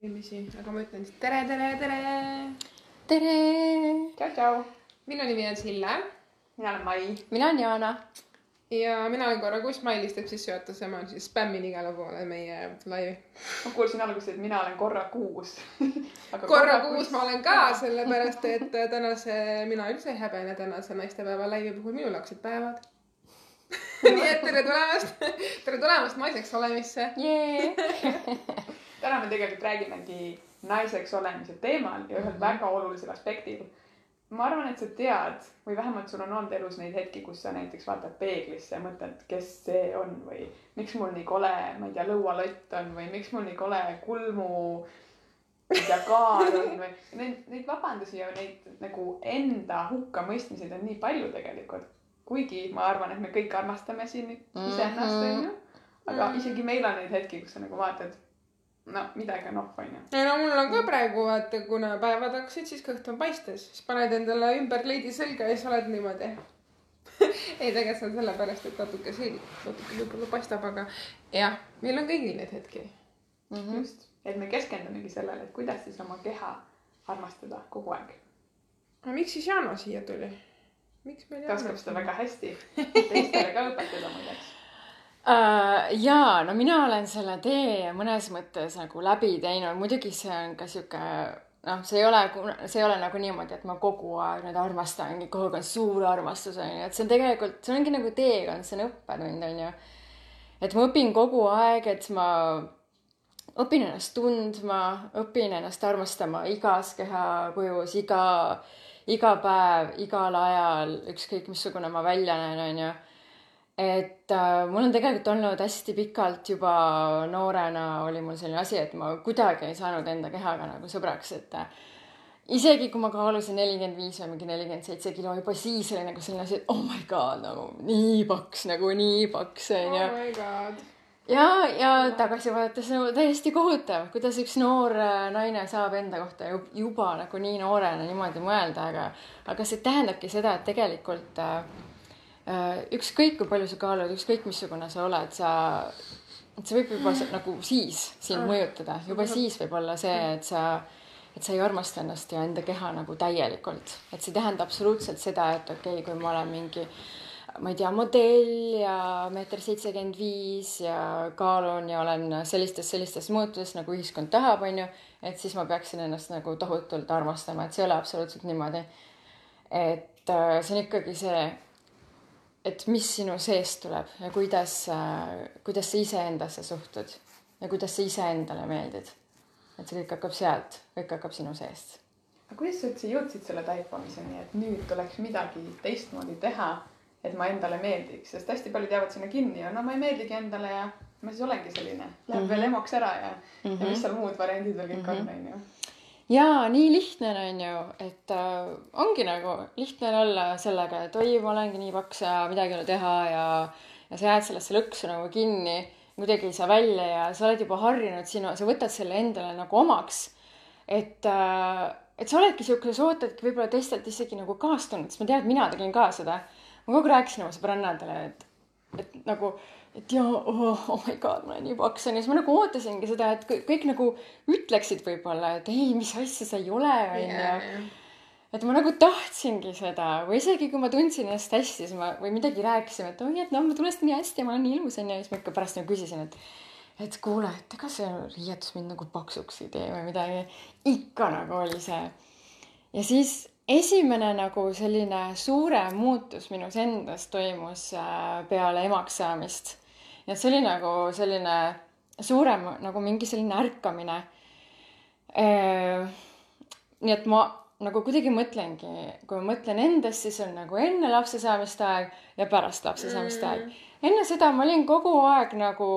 inimesi, aga ma ütlen siis tere, tere, tere. tere! tšau, tšau. minu nimi on Sille mina olen Mai. mina olen Jaana. ja mina olen korra kuus, Mailis teeb sissejuhatuse, ma siis spämmin igale poole meie laivi. ma kuulsin alguses, et mina olen korra kuus korra, korra kuus ma olen ka, sellepärast et tänase, mina üldse ei häbene tänase naistepäeva laivi puhul, minul hakkasid päevad nii et tere tulemast, tere tulemast naiseks olemisse yeah. täna me tegelikult räägimegi naiseks olemise teemal ja ühel mm -hmm. väga olulisel aspektil. ma arvan, et sa tead või vähemalt sul on olnud elus neid hetki, kus sa näiteks vaatad peeglisse ja mõtled, kes see on või miks mul nii kole, ma ei tea, lõualott on või miks mul nii kole kulmu tea, kaar on või neid, neid vabandusi ja neid nagu enda hukkamõistmiseid on nii palju tegelikult. kuigi ma arvan, et me kõik armastame siin iseennast, mhm. onju. aga mm -hmm. isegi meil on neid hetki, kus sa nagu vaatad no midagi on off, onju. ei no mul on ka praegu vaata, kuna päevad hakkasid, siis kõht on paistes, siis paned endale ümber kleidi selga ja siis oled niimoodi ei, tegelikult see on sellepärast, et natuke siin, natuke võib-olla paistab, aga jah, meil on kõigil neid hetki mm. -hmm. just, et me keskendumegi sellele, et kuidas siis oma keha armastada kogu aeg. aga miks siis Jano siia tuli? miks meil ta oskab seda väga hästi teistele ka õpetada muideks uh,? jaa, no mina olen selle tee mõnes mõttes nagu läbi teinud, muidugi see on ka sihuke noh, see ei ole, see ei ole nagu niimoodi, et ma kogu aeg nüüd armastangi, kogu aeg on suur armastus on ju, et see on tegelikult, see ongi nagu teekond, see on õppetund on ju. et ma õpin kogu aeg, et ma õpin ennast tundma, õpin ennast armastama igas kehakujus, iga, iga päev, igal ajal, ükskõik missugune ma välja näen, on ju et äh, mul on tegelikult olnud hästi pikalt juba noorena oli mul selline asi, et ma kuidagi ei saanud enda kehaga nagu sõbraks, et äh, isegi kui ma kaalusin nelikümmend viis või mingi nelikümmend seitse kilo, juba siis oli nagu selline asi, et oh my god, nagu nii paks, nagu nii paks onju. oh ja, ja tagasi vaadates nagu täiesti kohutav, kuidas üks noor äh, naine saab enda kohta juba nagu nii noorena niimoodi mõelda, aga, aga see tähendabki seda, et tegelikult Äh, ükskõik kui palju sa kaalud, ükskõik missugune sa oled, sa, et see võib juba nagu siis sind mõjutada, juba siis võib olla see, et sa, et sa ei armasta ennast ja enda keha nagu täielikult, et see ei tähenda absoluutselt seda, et okei okay,, kui ma olen mingi ma ei tea, modell ja meeter seitsekümmend viis ja kaalun ja olen sellistes, sellistes muutuses nagu ühiskond tahab, onju, et siis ma peaksin ennast nagu tohutult armastama, et see ei ole absoluutselt niimoodi. et äh, see on ikkagi see et mis sinu seest tuleb ja kuidas, kuidas sa iseendasse suhtud ja kuidas sa iseendale meeldid. et see kõik hakkab sealt, kõik hakkab sinu seest. aga kuidas sa üldse jõudsid selle taipamiseni, et nüüd tuleks midagi teistmoodi teha, et ma endale meeldiks, sest hästi paljud jäävad sinna kinni ja no ma ei meeldigi endale ja ma siis olengi selline, läheb mm -hmm. veel emoks ära ja mm, -hmm. ja mis seal muud variandid veel kõik mm -hmm. on, onju jaa, nii lihtne on ju, et äh, ongi nagu lihtne on olla sellega, et oi, ma olengi nii paks ja midagi ei ole teha ja, ja sa jääd sellesse lõksu nagu kinni, kuidagi ei saa välja ja sa oled juba harjunud sinu, sa võtad selle endale nagu omaks. et äh,, et sa oledki sihuke, sa ootadki võib-olla teistelt isegi nagu kaastunnet, sest ma tean, et mina tegin ka seda. ma kogu aeg rääkisin oma sõbrannadele, et, et nagu et jaa oh, oh my god, ma olen nii paks onju, siis ma nagu ootasingi seda, et kõik, kõik nagu ütleksid võib-olla, et ei, mis asja sa ei ole onju. et ma nagu tahtsingi seda või isegi kui ma tundsin ennast hästi, siis ma või midagi rääkisime, et oi, et noh, ma tunnen ennast nii hästi ja ma olen nii ilus onju ja siis ma ikka pärast nagu küsisin, et et kuule, et ega see riietus mind nagu paksuks ei tee või midagi. ikka nagu oli see. ja siis esimene nagu selline suurem muutus minus endas toimus äh, peale emaks saamist et see oli nagu selline suurem nagu mingi selline ärkamine. nii et ma nagu kuidagi mõtlengi, kui ma mõtlen endast, siis on nagu enne lapse saamist aeg ja pärast lapse saamist aeg mm. enne seda ma olin kogu aeg nagu,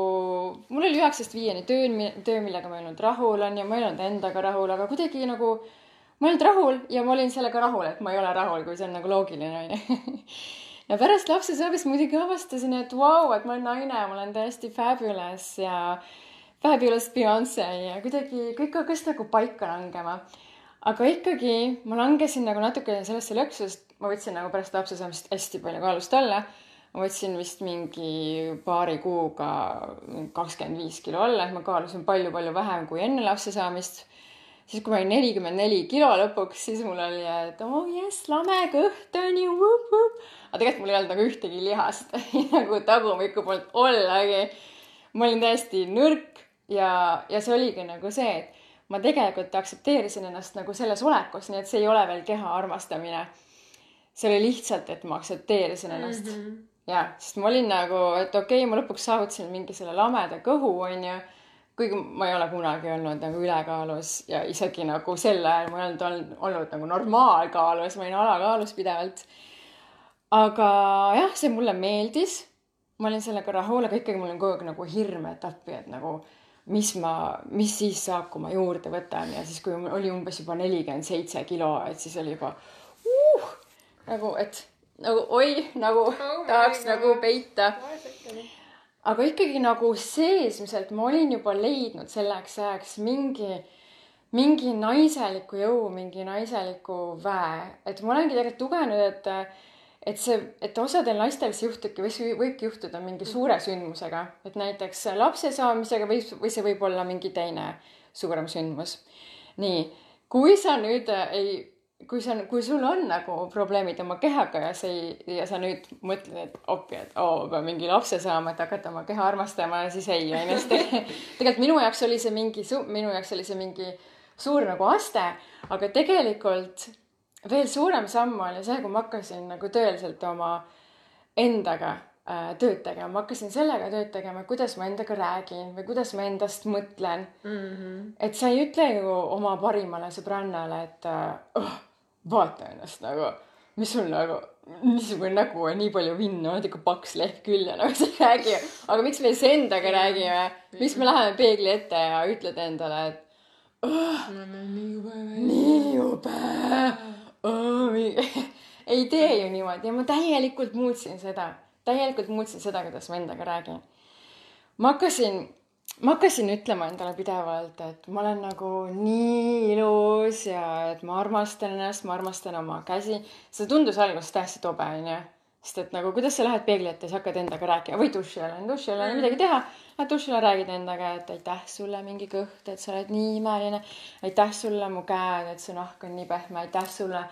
mul oli üheksast viieni töö, töö, millega ma ei olnud rahul, on ju, ma ei olnud endaga rahul, aga kuidagi nagu ma ei olnud rahul ja ma olin sellega rahul, et ma ei ole rahul, kui see on nagu loogiline, on ju ja pärast lapse saamist muidugi avastasin, et vau wow,, et ma olen naine, ma olen täiesti fabulous ja fabulous Beyonce ja kuidagi kõik hakkas nagu paika langema. aga ikkagi ma langesin nagu natukene sellesse lõksu, sest ma võtsin nagu pärast lapse saamist hästi palju kaalust alla. ma võtsin vist mingi paari kuuga kakskümmend viis kilo alla, et ma kaalusin palju-palju vähem kui enne lapse saamist. Siis, kui ma olin nelikümmend neli kilo lõpuks, siis mul oli, et oh jess, lame kõht on ju, aga tegelikult mul ei olnud nagu ühtegi lihast nagu tagumiku poolt ollagi. ma olin täiesti nõrk ja, ja see oligi nagu see, et ma tegelikult aktsepteerisin ennast nagu selles olekus, nii et see ei ole veel keha armastamine. see oli lihtsalt, et ma aktsepteerisin ennast mm. -hmm. ja, sest ma olin nagu, et okei okay,, ma lõpuks saavutasin mingi selle lameda kõhu, onju. Kuigi ma ei ole kunagi olnud nagu ülekaalus ja isegi nagu sel ajal ma ei olnud olnud, olnud nagu normaalkaalus, ma olin alakaalus pidevalt. aga jah, see mulle meeldis. ma olin sellega rahul, aga ikkagi mul on kogu aeg nagu hirm, et appi, et nagu mis ma, mis siis saab, kui ma juurde võtan ja siis, kui oli umbes juba nelikümmend seitse kilo, et siis oli juba uh, nagu, et nagu oi, nagu oh tahaks nagu peita. Aga ikkagi nagu seesmiselt ma olin juba leidnud selleks ajaks mingi, mingi naiseliku jõu, mingi naiseliku väe, et ma olengi tegelikult tugenud, et et see, et osadel naistel see juhtubki või võibki juhtuda mingi suure sündmusega, et näiteks lapse saamisega või, või see võib olla mingi teine suurem sündmus. nii, kui sa nüüd ei, kui sa, kui sul on nagu probleemid oma kehaga ja sa ei, ja sa nüüd mõtled, et appi, et oo, pean mingi lapse saama, et hakata oma keha armastama, siis ei, onju, sest tegelikult minu jaoks oli see mingi, minu jaoks oli see mingi suur nagu aste, aga tegelikult veel suurem samm oli see, kui ma hakkasin nagu tõeliselt oma endaga äh, tööd tegema, ma hakkasin sellega tööd tegema, kuidas ma endaga räägin või kuidas ma endast mõtlen mm. -hmm. et sa ei ütle ju oma parimale sõbrannale, et äh, oh, vaata ennast nagu, mis sul nagu, niisugune nägu on, nii palju vinnu, oled ikka paks lehm küll ja nagu sa ei räägi. aga miks me siis endaga räägime, miks me läheme peegli ette ja ütled endale, et oh, nii jube, nii jube. Ei tee ju niimoodi. Ja ma täielikult muutsin seda, täielikult muutsin seda, kuidas ma endaga räägin. ma hakkasin, ma hakkasin ütlema endale pidevalt, et ma olen nagu nii ilus ja et ma armastan ennast, ma armastan oma käsi. see tundus alguses täiesti tobe, onju. sest et nagu, kuidas sa lähed peegli ette, siis hakkad endaga rääkima või duši all on, duši all ei ole midagi teha. Lähed duši alla, räägid endaga, et aitäh sulle mingi kõht, et sa oled nii imeline. aitäh sulle mu käed, et su nahk on nii pehme, aitäh sulle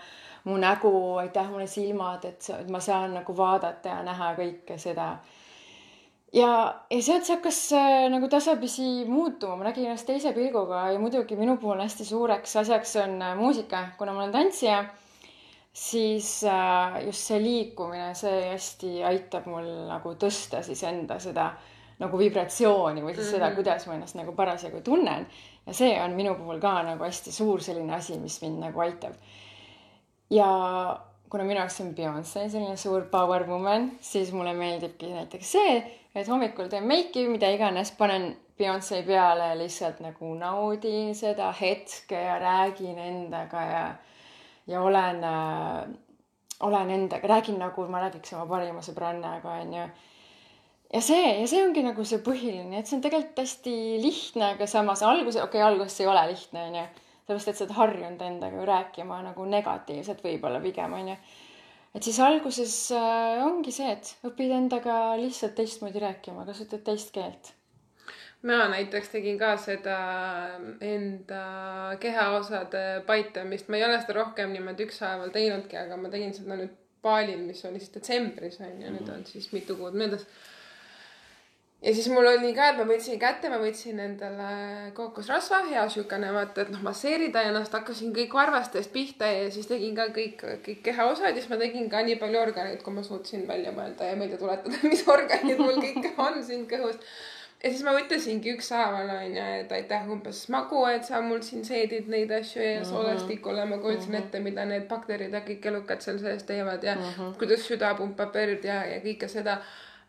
mu nägu, aitäh mulle silmad, et sa, et ma saan nagu vaadata ja näha kõike seda. Ja, ja sealt see hakkas äh, nagu tasapisi muutuma, ma nägin ennast teise pilguga ja muidugi minu puhul hästi suureks asjaks on äh, muusika, kuna ma olen tantsija, siis äh, just see liikumine, see hästi aitab mul nagu tõsta siis enda seda nagu vibratsiooni või siis mm -hmm. seda, mhm. kuidas ma ennast nagu parasjagu tunnen. ja see on minu puhul ka nagu hästi suur selline asi, mis mind nagu aitab ja kuna minu jaoks on Beyonce selline suur power woman, siis mulle meeldibki näiteks see, et hommikul teen meiki, mida iganes, panen Beyonce peale, lihtsalt nagu naudin seda hetke ja räägin endaga ja, ja olen äh,, olen endaga, räägin nagu ma räägiks oma parima sõbrannaga, onju. ja see, ja see ongi nagu see põhiline, et see on tegelikult hästi lihtne, aga samas alguses, okei okay,, alguses ei ole lihtne, onju sellepärast, et sa oled harjunud endaga ju rääkima nagu negatiivselt võib-olla pigem onju. et siis alguses äh, ongi see, et õpid endaga lihtsalt teistmoodi rääkima, kasutad teist keelt. Mina näiteks tegin ka seda enda kehaosade paitamist, ma ei ole seda rohkem niimoodi ükshaaval teinudki, aga ma tegin seda nüüd baalil, mis oli siis detsembris on ju, nüüd on siis mitu kuud möödas ja siis mul oli ka, et ma võtsin kätte, ma võtsin endale kookosrasva, hea siukene vaata, et noh, masseerida ennast, hakkasin kõik varvastest pihta ja siis tegin ka kõik, kõik kehaosad ja siis ma tegin ka nii palju organeid, kui ma suutsin välja mõelda ja meelde tuletada, mis organid mul kõik on siin kõhus. ja siis ma mõtlesingi ükshaaval onju, et aitäh umbes Magu, et sa mul siin seedid neid asju ja soolestikule ma kujutasin ette, mida need bakterid ja kõik elukad seal sees teevad ja mm -hmm. kuidas süda pumpab verd ja, ja kõike seda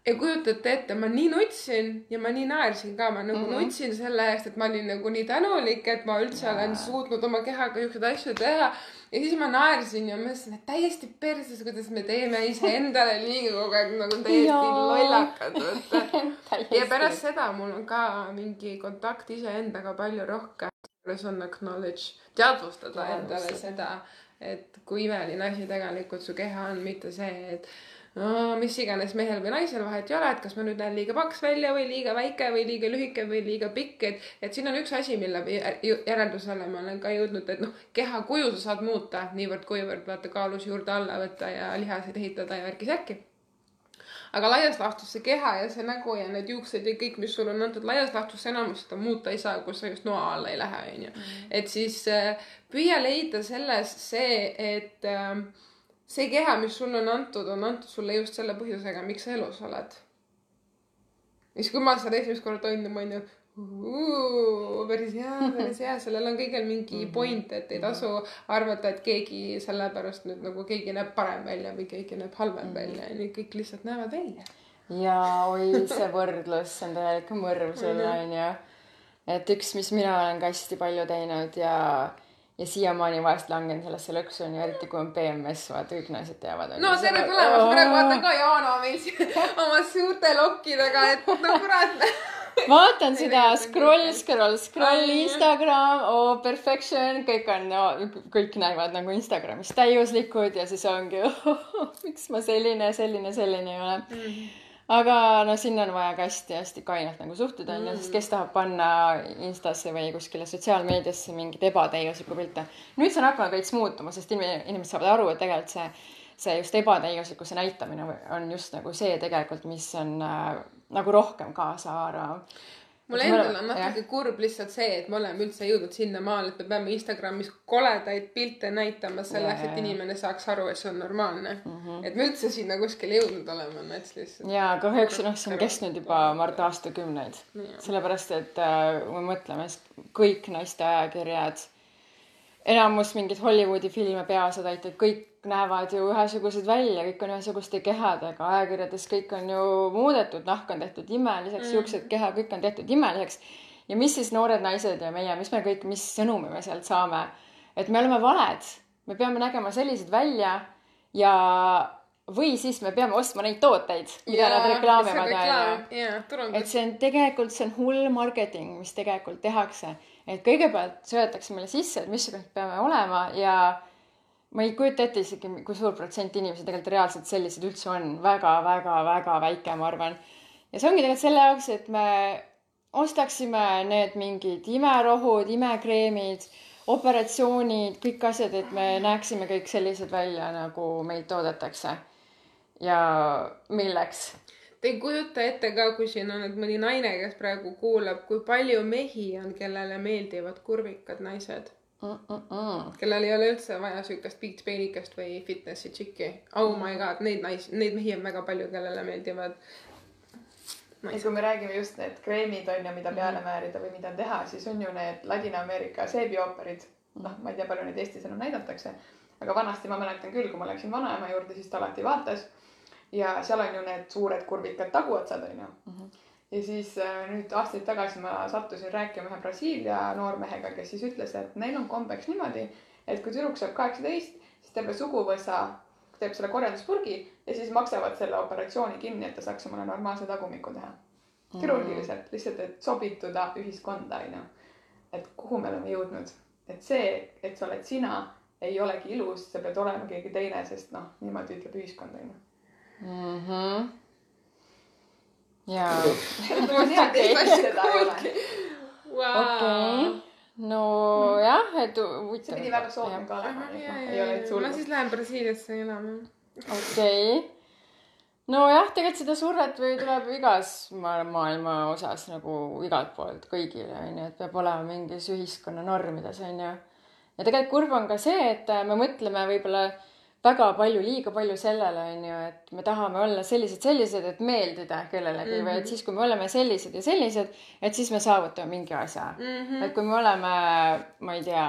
ja kujutate ette, ma nii nutsin ja ma nii naersin ka, ma nagu mm -hmm. nutsin selle eest, et ma olin nagu nii tänulik, et ma üldse yeah. olen suutnud oma kehaga siukseid asju teha. ja siis ma naersin ja mõtlesin, et täiesti perses, kuidas me teeme iseendale liiga kogu aeg nagu täiesti lollakad, vaata. ja pärast seda mul on ka mingi kontakt iseendaga palju rohkem. selles on acknowledge, teadvustada endale seda, et kui imeline asi tegelikult su keha on, mitte see, et mis iganes mehel või naisel vahet ei ole, et kas ma nüüd näen liiga paks välja või liiga väike või liiga lühike või liiga pikk, et, et siin on üks asi, mille järeldusele ma olen ka jõudnud, et noh, keha kuju sa saad muuta niivõrd-kuivõrd vaata kaalusi juurde alla võtta ja lihaseid ehitada ja värki-särki aga laias laastus see keha ja see nägu ja need juuksed ja kõik, mis sulle on antud laias laastus enamus seda muuta ei saa, kui sa just noa alla ei lähe, onju. et siis äh, püüa leida selles see, et äh, see keha, mis sulle on antud, on antud sulle just selle põhjusega, miks sa elus oled. siis, kui ma seda esimest korda tundsin, ma olin ju päris hea, päris hea, sellel on kõigil mingi point, et ei tasu arvata, et keegi sellepärast nüüd nagu keegi näeb parem välja või keegi näeb halvem välja, onju, kõik lihtsalt näevad välja. ja oi, see võrdlus see on täielik mõrv sulle onju. et üks, mis mina olen ka hästi palju teinud ja, ja siiamaani vahest langen sellesse lõksu onju, eriti kui on PMS, vaata kõik naised teavad. no tere tulemast, praegu vaatan ka Jaana meil siin oma suurte lokkidega, et no kurat. vaatan seda scroll, scroll, scroll. Instagram, oh perfection, kõik on no,, kõik näevad nagu Instagramis täiuslikud ja siis ongi oh,, miks ma selline, selline, selline ei ole mm. -hmm. Aga no sinna on vaja ka hästi-hästi kainelt nagu suhtuda onju, sest kes tahab panna Instasse või kuskile sotsiaalmeediasse mingeid ebatäiuslikku pilte. nüüd see on hakanud veits muutuma, sest inim- inimesed saavad aru, et tegelikult see, see just ebatäiuslikkuse näitamine on just nagu see tegelikult, mis on äh, nagu rohkem kaasa haarav. Mul endal on natuke kurb lihtsalt see, et me oleme üldse jõudnud sinnamaale, et me peame Instagramis koledaid pilte näitama selleks, Jaa, et jaa. inimene saaks aru, et see on normaalne mm. -hmm. et me üldse sinna kuskile jõudnud oleme, Nats lihtsalt. ja kahjuks noh, see on kestnud juba ma arvan, et aastakümneid. Sellepärast, et äh, kui me mõtleme, siis kõik naiste ajakirjad, enamus mingeid Hollywoodi filme peaosad täitjad, kõik näevad ju ühesugused välja, kõik on ühesuguste kehadega, ajakirjades kõik on ju muudetud, nahk on tehtud imeliseks mm., juuksed, keha, kõik on tehtud imeliseks. ja mis siis noored naised ja meie, mis me kõik, mis sõnumi me sealt saame? et me oleme valed, me peame nägema sellised välja ja, või siis me peame ostma neid tooteid, mida nad reklaamivad onju et see on tegelikult, see on hull marketing, mis tegelikult tehakse. et kõigepealt söödetakse meile sisse, et missugused peame olema ja ma ei kujuta ette isegi, kui suur protsent inimesi tegelikult reaalselt sellised üldse on väga, väga, väga väike, ma arvan. ja see ongi tegelikult selle jaoks, et me ostaksime need mingid imerohud, imekreemid, operatsioonid, kõik asjad, et me näeksime kõik sellised välja, nagu meid toodetakse. ja milleks Te ei kujuta ette ka, kui siin on nüüd mõni naine, kes praegu kuulab, kui palju mehi on, kellele meeldivad kurvikad naised, mm. -mm. kellel ei ole üldse vaja siukest piitspeenikest või fitnessi tšiki. Oh my god, neid naisi, neid mehi on väga palju, kellele meeldivad ja kui me räägime just need kreemid on ju, mida peale määrida või mida teha, siis on ju need Ladina-Ameerika seebiooperid. noh, ma ei tea, palju neid Eestis enam näidatakse, aga vanasti ma mäletan küll, kui ma läksin vanaema juurde, siis ta alati vaatas. ja seal on ju need suured kurvikad taguotsad on ju mm. -hmm. Ja siis äh, nüüd aastaid tagasi ma sattusin rääkima ühe Brasiilia noormehega, kes siis ütles, et neil on kombeks niimoodi, et kui tüdruk saab kaheksateist, siis terve suguvõsa teeb selle korjalduspurgi ja siis maksavad selle operatsiooni kinni, et ta saaks omale normaalse tagumiku teha. kirurgiliselt, lihtsalt, et sobituda ühiskonda, onju. et kuhu me oleme jõudnud, et see, et sa oled sina, ei olegi ilus, sa pead olema keegi teine, sest noh, niimoodi ütleb ühiskond, onju. jaa, okei. nojah, et see huvitav. pidi väga soodne ka olema, noh, ei ole üldse ma siis lähen Brasiiliasse elama. okei. nojah, tegelikult seda survet või tuleb igas ma- maailma osas nagu igalt poolt kõigile onju, et peab olema mingis ühiskonna normides onju. ja tegelikult kurb on ka see, et äh, me mõtleme võib-olla väga palju, liiga palju sellele onju, et me tahame olla sellised, sellised, et meeldida kellelegi mm -hmm. või et siis, kui me oleme sellised ja sellised, et siis me saavutame mingi asja mm. -hmm. et kui me oleme, ma ei tea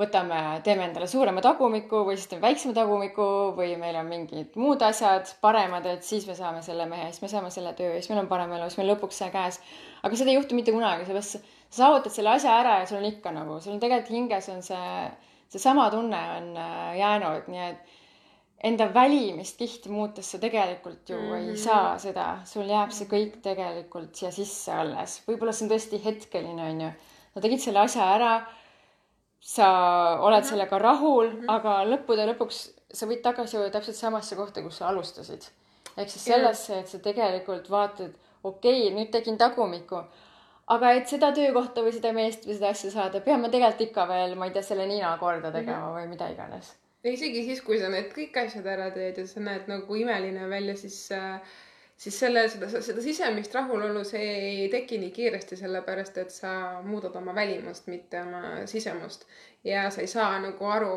võtame, teeme endale suurema tagumiku või siis teeme väiksema tagumiku või meil on mingid muud asjad paremad, et siis me saame selle mehe, siis me saame selle töö, siis meil on parem elu, siis meil lõpuks see käes. aga seda ei juhtu mitte kunagi, sellepärast sa saavutad selle asja ära ja sul on ikka nagu, sul on tegelikult hinges on see, seesama tunne on äh, jäänud, nii et enda välimist kihti muutes sa tegelikult ju mm -hmm. ei saa seda, sul jääb see kõik tegelikult siia sisse alles, võib-olla see on tõesti hetkeline, onju. sa tegid selle asja ära sa oled sellega rahul, aga lõppude lõpuks sa võid tagasi jõuda täpselt samasse kohta, kus sa alustasid. ehk siis sellesse, et sa tegelikult vaatad, okei okay,, nüüd tegin tagumiku, aga et seda töökohta või seda meest või seda asja saada, pean ma tegelikult ikka veel, ma ei tea, selle nina korda tegema mm -hmm. või mida iganes. ja isegi siis, kui sa need kõik asjad ära teed ja sa näed nagu imeline välja, siis äh, siis selle, seda, seda sisemist rahulolu, see ei teki nii kiiresti, sellepärast et sa muudad oma välimust, mitte oma sisemust. ja sa ei saa nagu aru,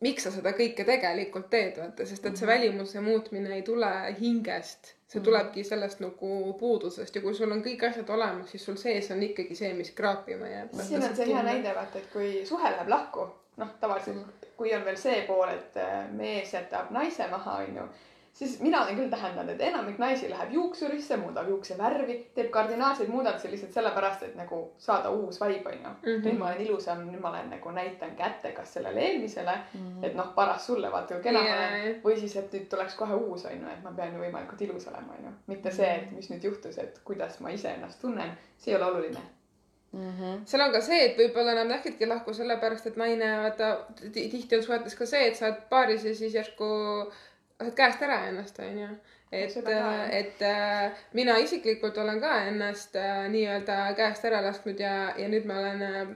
miks sa seda kõike tegelikult teed, vaata, sest et see mhm. välimuse muutmine ei tule hingest see mhm. tulebki sellest nagu puudusest ja kui sul on kõik asjad olemas, siis sul sees on ikkagi see, mis kraapima jääb. siin on see hea näide, vaata, et kui suhe läheb lahku, noh, tavaliselt kui on veel see pool, et mees jätab naise maha, onju siis mina olen küll täheldanud, et enamik naisi läheb juuksurisse, muudab juukse värvi, teeb kardinaalseid muudatusi lihtsalt sellepärast, et nagu saada uus vibe onju. -hmm. nüüd ma olen ilusam, nüüd ma olen nagu näitan kätte kas sellele eelmisele mm, -hmm. et noh, paras sulle, vaata kui kena ma yeah. olen. või siis, et nüüd tuleks kohe uus onju, et ma pean ju võimalikult ilus olema onju. mitte see, et mis nüüd juhtus, et kuidas ma iseennast tunnen, see ei ole oluline Mm -hmm. seal on ka see, et võib-olla nad läksidki lahku sellepärast, et naine, vaata tihti on suhetes ka see, et sa oled paaris ja siis järsku lased käest ära ennast, onju. et, et äh, mina isiklikult olen ka ennast äh, nii-öelda käest ära lasknud ja, ja nüüd ma olen äh,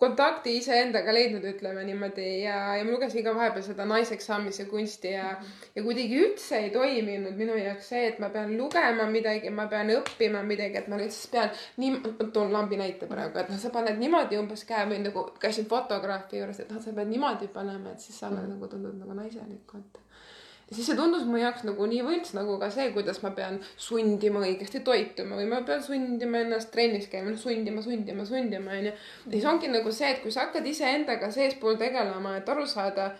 kontakti iseendaga leidnud, ütleme niimoodi ja, ja ma lugesin ka vahepeal seda naiseks saamise kunsti ja -hmm. ja kuidagi üldse ei toiminud minu jaoks see, et ma pean lugema midagi, ma pean õppima midagi, et ma siis pean nii, ma toon lambi näite praegu, et noh, sa paned niimoodi umbes käe või nagu käisin fotograafi juures, et noh, sa pead niimoodi panema, et siis sa oled -hmm. nagu tundud nagu naiselik, vaata ja siis see tundus mu jaoks nagu nii võlts nagu ka see, kuidas ma pean sundima õigesti toituma või ma pean sundima ennast trennis käima, sundima, sundima, sundima onju. ja siis ongi nagu see, et kui sa hakkad iseendaga seespool tegelema, et aru saada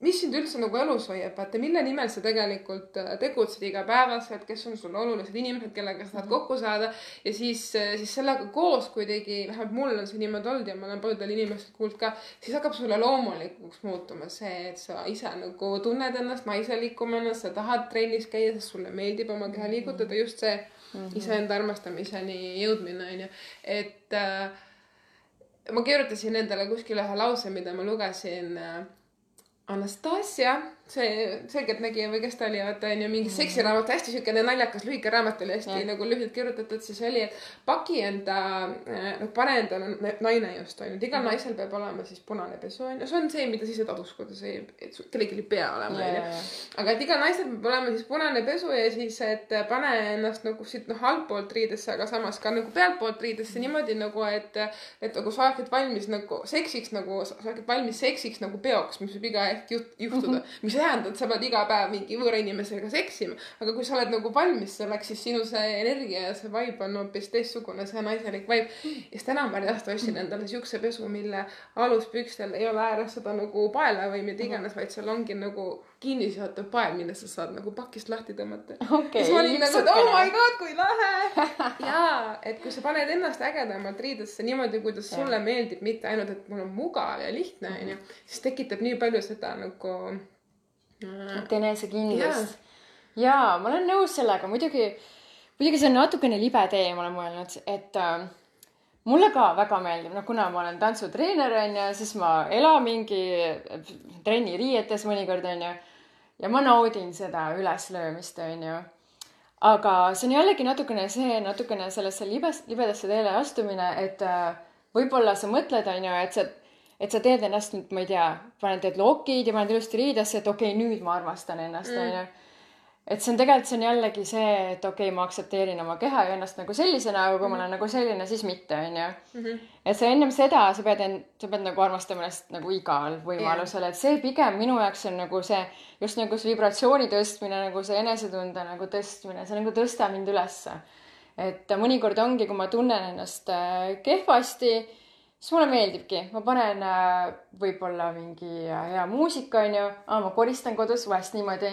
mis sind üldse nagu elus hoiab, vaata, mille nimel sa tegelikult äh, tegutsed igapäevaselt, kes on sulle olulised inimesed, kellega sa tahad mhm. kokku saada ja siis, äh, siis sellega koos kuidagi, vähemalt mul on see niimoodi olnud ja ma olen paljudel inimestel kuulnud ka, siis hakkab sulle loomulikuks muutuma see, et sa ise nagu tunned ennast naiselikumana, sa tahad trennis käia, sest sulle meeldib oma keha liigutada, just see mm -hmm. iseenda armastamiseni jõudmine onju, et äh, ma kirjutasin endale kuskile ühe lause, mida ma lugesin äh, Анастасия. See Selgeltnägija või kes ta oli, vaata onju, mingi mm. seksiraamat, hästi siukene naljakas lühike raamat oli hästi ja. nagu lühidalt kirjutatud, siis oli, et paki enda, noh, pane endale naine just onju, et igal mm. naisel peab olema siis punane pesu onju, see on see, mida sa ise tadus, kuidas ei, et kellelgi ei pea olema onju. aga et igal naisel peab olema siis punane pesu ja siis, et pane ennast nagu siit noh, altpoolt riidesse, aga samas ka nagu pealtpoolt riidesse mm. niimoodi nagu, et, et nagu sa oleksid valmis nagu seksiks nagu, sa oleksid valmis seksiks nagu peoks, mis võib iga hetk juhtuda mm, -hmm. mis tähenda, et sa pead iga päev mingi võõra inimesega seksima, aga kui sa oled nagu valmis selleks, siis sinu see energia ja see vibe on hoopis teistsugune, see naiselik vibe. ja siis täna ma reaalselt ostsin endale siukse pesu, mille aluspükstel ei ole ääres seda nagu paela või mida iganes, vaid seal ongi nagu kinni seotud pael, mille sa saad nagu pakist lahti tõmmata okay,. siis ma olin nagu, et oh my god, kui lahe. jaa, et kui sa paned ennast ägedamalt riidesse niimoodi, kuidas sulle meeldib, mitte ainult, et mul on mugav ja lihtne, onju, siis tekitab nii palju seda nagu et enesekindlust. jaa, ma olen nõus sellega, muidugi, muidugi see on natukene libe tee, ma olen mõelnud, et äh, mulle ka väga meeldib, noh, kuna ma olen tantsutreener, onju, siis ma elan mingi trenni riietes mõnikord, onju. ja ma naudin seda üleslöömist, onju. aga see on jällegi natukene see, natukene sellesse libes, libedasse teele astumine, et äh, võib-olla sa mõtled, onju, et sa et sa teed ennast nüüd, ma ei tea, paned, teed lokid ja paned ilusti riidesse, et okei okay,, nüüd ma armastan ennast, mm. onju. et see on tegelikult, see on jällegi see, et okei okay,, ma aktsepteerin oma keha ja ennast nagu sellisena, aga kui mm. ma olen nagu selline, siis mitte, onju. Mhm. et sa ennem seda, sa pead end, sa pead nagu armastama ennast nagu igal võimalusel yeah., et see pigem minu jaoks on nagu see, just nagu see vibratsiooni tõstmine, nagu see enesetunde nagu tõstmine, see nagu tõstab mind ülesse. et mõnikord ongi, kui ma tunnen ennast äh, kehvasti siis mulle meeldibki, ma panen äh, võib-olla mingi äh, hea muusika, onju, ma koristan kodus vahest niimoodi,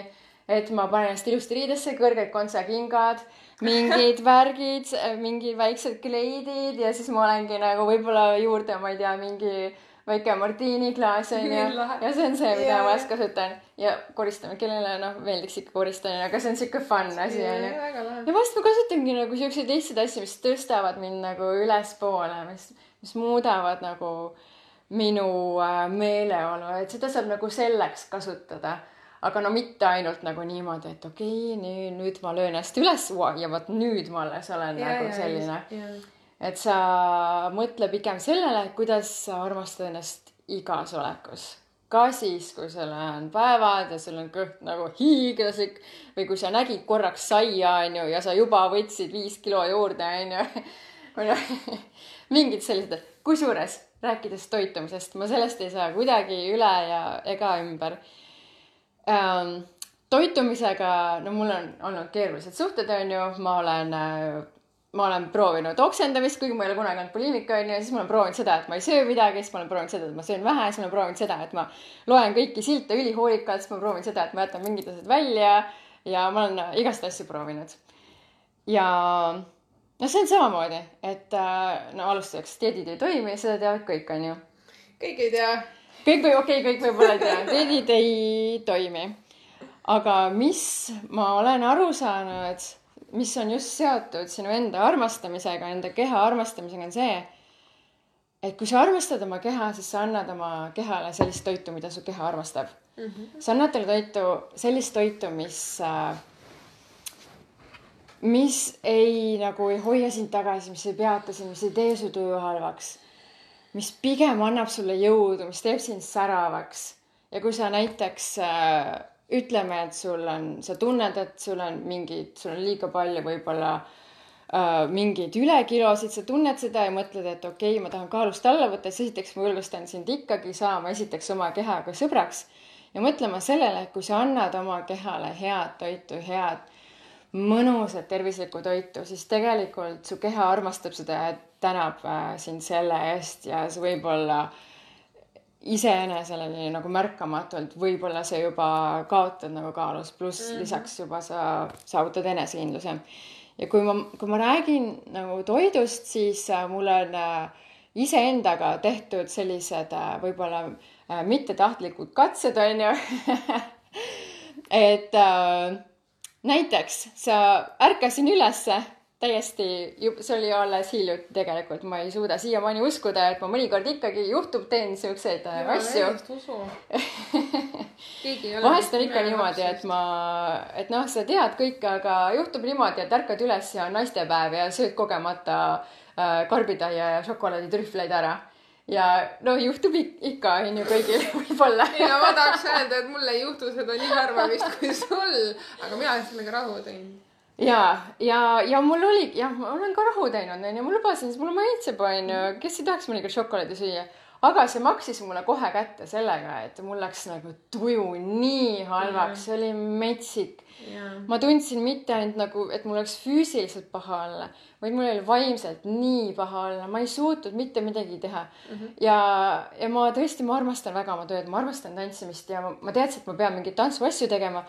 et ma panen ennast ilusti riidesse, kõrged kontsakingad, mingid värgid, mingid väiksed kleidid ja siis ma olengi nagu võib-olla juurde, ma ei tea, mingi väike martiiniklaas onju. Ja see on see, mida yeah. ma vahest kasutan. Ja koristame, kellele noh meeldiks ikka koristamine, aga see on siuke fun asi onju. ja vahest ma kasutangi nagu siukseid lihtsaid asju, mis tõstavad mind nagu ülespoole, mis mis muudavad nagu minu äh, meeleolu, et seda saab nagu selleks kasutada. aga no mitte ainult nagu niimoodi, et okei okay,, nüüd, nüüd ma löön hästi üles ja vot nüüd ma alles olen ja, nagu selline. et sa mõtle pigem sellele, kuidas sa armastad ennast igas olekus ka siis, kui sul on päevad ja sul on kõht nagu hiiglaslik või kui sa nägid korraks saia, onju, ja sa juba võtsid viis kilo juurde, onju. mingid sellised, kusjuures rääkides toitumisest, ma sellest ei saa kuidagi üle ja ega ümber ähm,. toitumisega, no mul on olnud keerulised suhted, onju, ma olen äh, ma olen proovinud oksendamist, kuigi ma ei ole kunagi olnud bulimik, onju, ja siis ma olen proovinud seda, et ma ei söö midagi, siis ma olen proovinud seda, et ma söön vähe, siis ma olen proovinud seda, et ma loen kõiki silte ülihoolikalt, siis ma proovin seda, et ma jätan mingid asjad välja ja ma olen igast asju proovinud. ja noh, see on samamoodi, et äh, no alustuseks dieedid ei toimi, seda teavad kõik, onju. kõik ei tea. kõik või okei okay,, kõik võib-olla ei tea, dieedid ei toimi. aga mis ma olen aru saanud mis on just seotud sinu enda armastamisega, enda keha armastamisega, on see, et kui sa armastad oma keha, siis sa annad oma kehale sellist toitu, mida su keha armastab mm. -hmm. sa annad talle toitu, sellist toitu, mis äh, mis ei nagu ei hoia sind tagasi, mis ei peata sind, mis ei tee su tuju halvaks, mis pigem annab sulle jõudu, mis teeb sind säravaks. ja kui sa näiteks äh, ütleme, et sul on, sa tunned, et sul on mingid, sul on liiga palju võib-olla äh, mingeid ülekilosid, sa tunned seda ja mõtled, et okei okay,, ma tahan kaalust alla võtta, siis esiteks ma julgustan sind ikkagi saama esiteks oma kehaga sõbraks ja mõtlema sellele, et kui sa annad oma kehale head toitu, head mõnusat tervislikku toitu, siis tegelikult su keha armastab seda ja tänab äh, sind selle eest ja see võib olla äh, iseenesele nagu märkamatult, võib-olla sa juba kaotad nagu kaalus, pluss mm -hmm. lisaks juba sa saavutad enesekindluse. ja kui ma, kui ma räägin nagu toidust, siis äh, mul on äh, iseendaga tehtud sellised võib-olla mittetahtlikud katsed, on ju et äh, näiteks sa ärkasin ülesse täiesti, see oli alles hiljuti tegelikult, ma ei suuda siiamaani uskuda, et ma mõnikord ikkagi juhtub, teen siukseid äh, asju. vahest on ikka niimoodi, et ma, et noh, sa tead kõike, aga juhtub niimoodi, et ärkad üles ja on naistepäev ja sööd kogemata äh, karbitäie ja šokolaaditrühvleid ära ja no juhtub ikka, onju, kõigil võib-olla. ei no ma tahaks öelda, et mul ei juhtu seda nii harva vist kui sul, aga mina sellega rahu teinud ja, ja, ja mul oli, jah, ma olen ka rahu teinud, onju, ma lubasin, siis mulle maitseb, onju, kes ei tahaks mõnikord šokolaadi süüa. Aga see maksis mulle kohe kätte sellega, et mul läks nagu tuju nii halvaks, see oli metsik. ma tundsin mitte ainult nagu, et mul oleks füüsiliselt paha olla, vaid mul oli vaimselt nii paha olla, ma ei suutnud mitte midagi teha mm. -hmm. ja, ja ma tõesti, ma armastan väga oma tööd, ma armastan tantsimist ja ma, ma teadsin, et ma pean mingeid tantsuasju tegema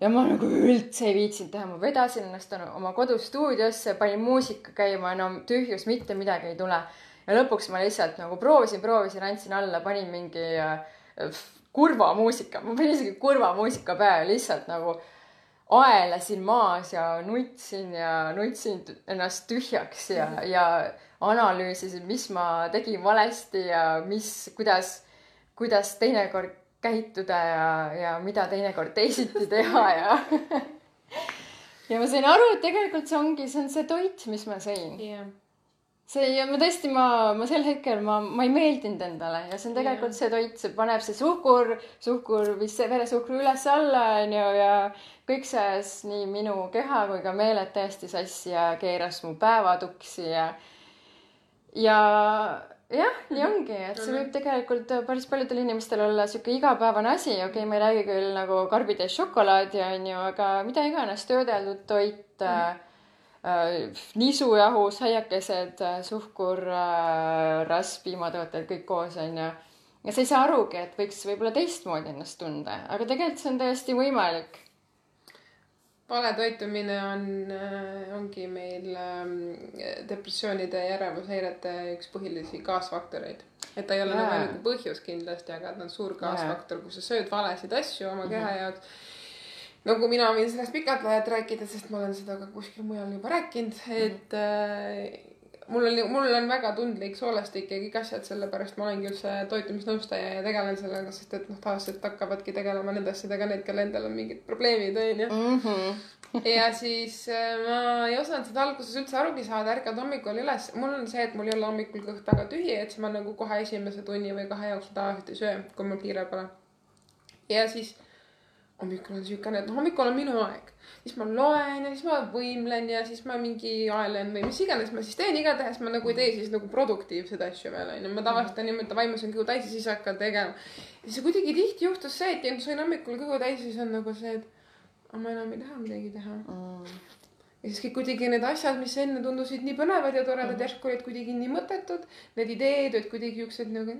ja ma nagu üldse ei viitsinud teha, ma vedasin ennast oma kodustuudiosse, panin muusika käima, enam tühjus, mitte midagi ei tule. Ja lõpuks ma lihtsalt nagu proovisin, proovisin, andsin alla, panin mingi äh, kurva muusika, ma panin isegi kurva muusika peale, lihtsalt nagu aelasin maas ja nutsin ja nutsin ennast tühjaks ja, ja analüüsisin, mis ma tegin valesti ja mis, kuidas, kuidas teinekord käituda ja, ja mida teinekord teisiti teha ja ja ma sain aru, et tegelikult see ongi, see on see toit, mis ma sõin yeah. See ja ma tõesti, ma, ma sel hetkel ma, ma ei meeldinud endale ja see on tegelikult see toit, see paneb see suhkur, suhkur, viis veresuhkru üles-alla onju ja kõik see nii minu keha kui ka meeled täiesti sassi ja keeras mu päeva tuksi ja ja jah, nii ongi, et see võib tegelikult päris paljudel inimestel olla sihuke igapäevane asi, okei okay,, ma ei räägi küll nagu karbitäis šokolaadi onju, aga mida iganes, töödeldud toit mm., äh, nisujahu, saiakesed, suhkur äh,, rasv, piimatooted, kõik koos onju. ja sa ei saa arugi, et võiks võib-olla teistmoodi ennast tunda, aga tegelikult see on täiesti võimalik vale toitumine on, äh, ongi meil ähm, depressioonide ja ärevushäirete üks põhilisi kaasfaktoreid. et ta ei ole nagu ainuke põhjus kindlasti, aga ta on suur kaasfaktor kui sa sööd valesid asju oma keha mm -hmm. Jaoks. nagu mina võin sellest pikalt vahelt rääkida, sest ma olen seda ka kuskil mujal juba rääkinud, et mm -hmm. mul oli, mul on väga tundlik soolestik ja kõik asjad, sellepärast ma olengi üldse toitumisnõustaja ja tegelen sellega, sest et noh, tavaliselt hakkavadki tegelema nende asjadega need, kellel endal on mingid probleemid, onju. Mhm. ja siis äh, ma ei osanud seda alguses üldse arugi saada, ärkad hommikul üles, mul on see, et mul ei ole hommikul kõht väga tühi, et siis ma nagu kohe esimese tunni või kahe jooksul tavaliselt ei söö, kui mul kiire pole. ja siis hommikul on siukene, et noh, hommikul on minu aeg, siis ma loen ja siis ma võimlen ja siis ma mingi aelen või mis iganes ma siis teen, igatahes ma nagu ei tee siis nagu produktiivseid asju veel onju, ma tavaliselt olen niimoodi, davai, ma söön kõhu täis ja siis hakkan tegema. ja siis kuidagi tihti juhtus see, et ja sain hommikul kõhu täis ja siis on nagu see, et ma enam ei taha midagi teha. ja siis kõik kuidagi need asjad, mis enne tundusid nii põnevad ja toredad mm -hmm., järsku olid kuidagi nii mõttetud. Need ideed olid kuidagi siuksed nagu,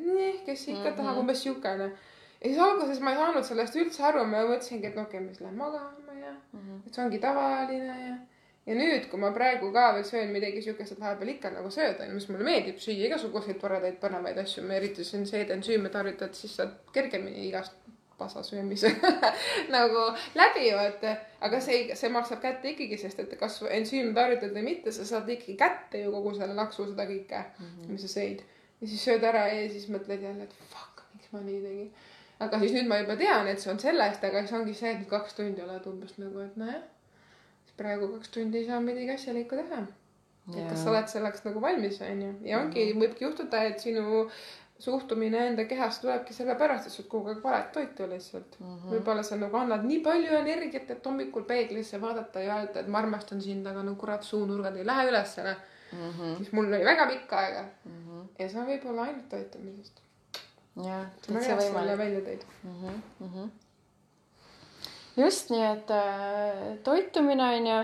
kes ikka mm -hmm. tahab, umbes siukene. Ja siis alguses ma ei saanud sellest üldse aru, ma mõtlesingi, et no okei okay,, ma siis lähen magama ja mm, -hmm. et see ongi tavaline ja. ja nüüd, kui ma praegu ka veel söön midagi siukest, et vahepeal ikka nagu sööda, mis mulle meeldib süüa igasuguseid toredaid põnevaid asju, ma eriti siin seedensüüme tarvitad, siis saad kergemini igast pasa söömisega nagu läbi vaata. aga see, see maksab kätte ikkagi, sest et kas ensüüm tarvitad või mitte, sa saad ikkagi kätte ju kogu selle laksu, seda kõike mm, -hmm. mis sa sõid. ja siis sööd ära ja siis mõtled jälle, et fuck, miks ma nii tegin. Aga siis nüüd ma juba tean, et see on sellest, aga siis ongi see, et kaks tundi oled umbes nagu, et nojah. praegu kaks tundi ei saa midagi asjalikku teha. et kas sa oled selleks nagu valmis, onju. ja ongi, võibki juhtuda, et sinu suhtumine enda kehast tulebki sellepärast, et sa oled kogu aeg valet toitu lihtsalt mm -hmm.. võib-olla sa nagu annad nii palju energiat, et hommikul peeglisse vaadata ja öelda, et ma armastan sind, aga no kurat, suunurgad ei lähe ülessõna mm. -hmm. siis mul oli väga pikka aega mm. -hmm. ja see on võib-olla ainult toitumisest. jah, see on väga hea, et sa selle välja tõid. Mhm, just nii, et äh, toitumine on ju.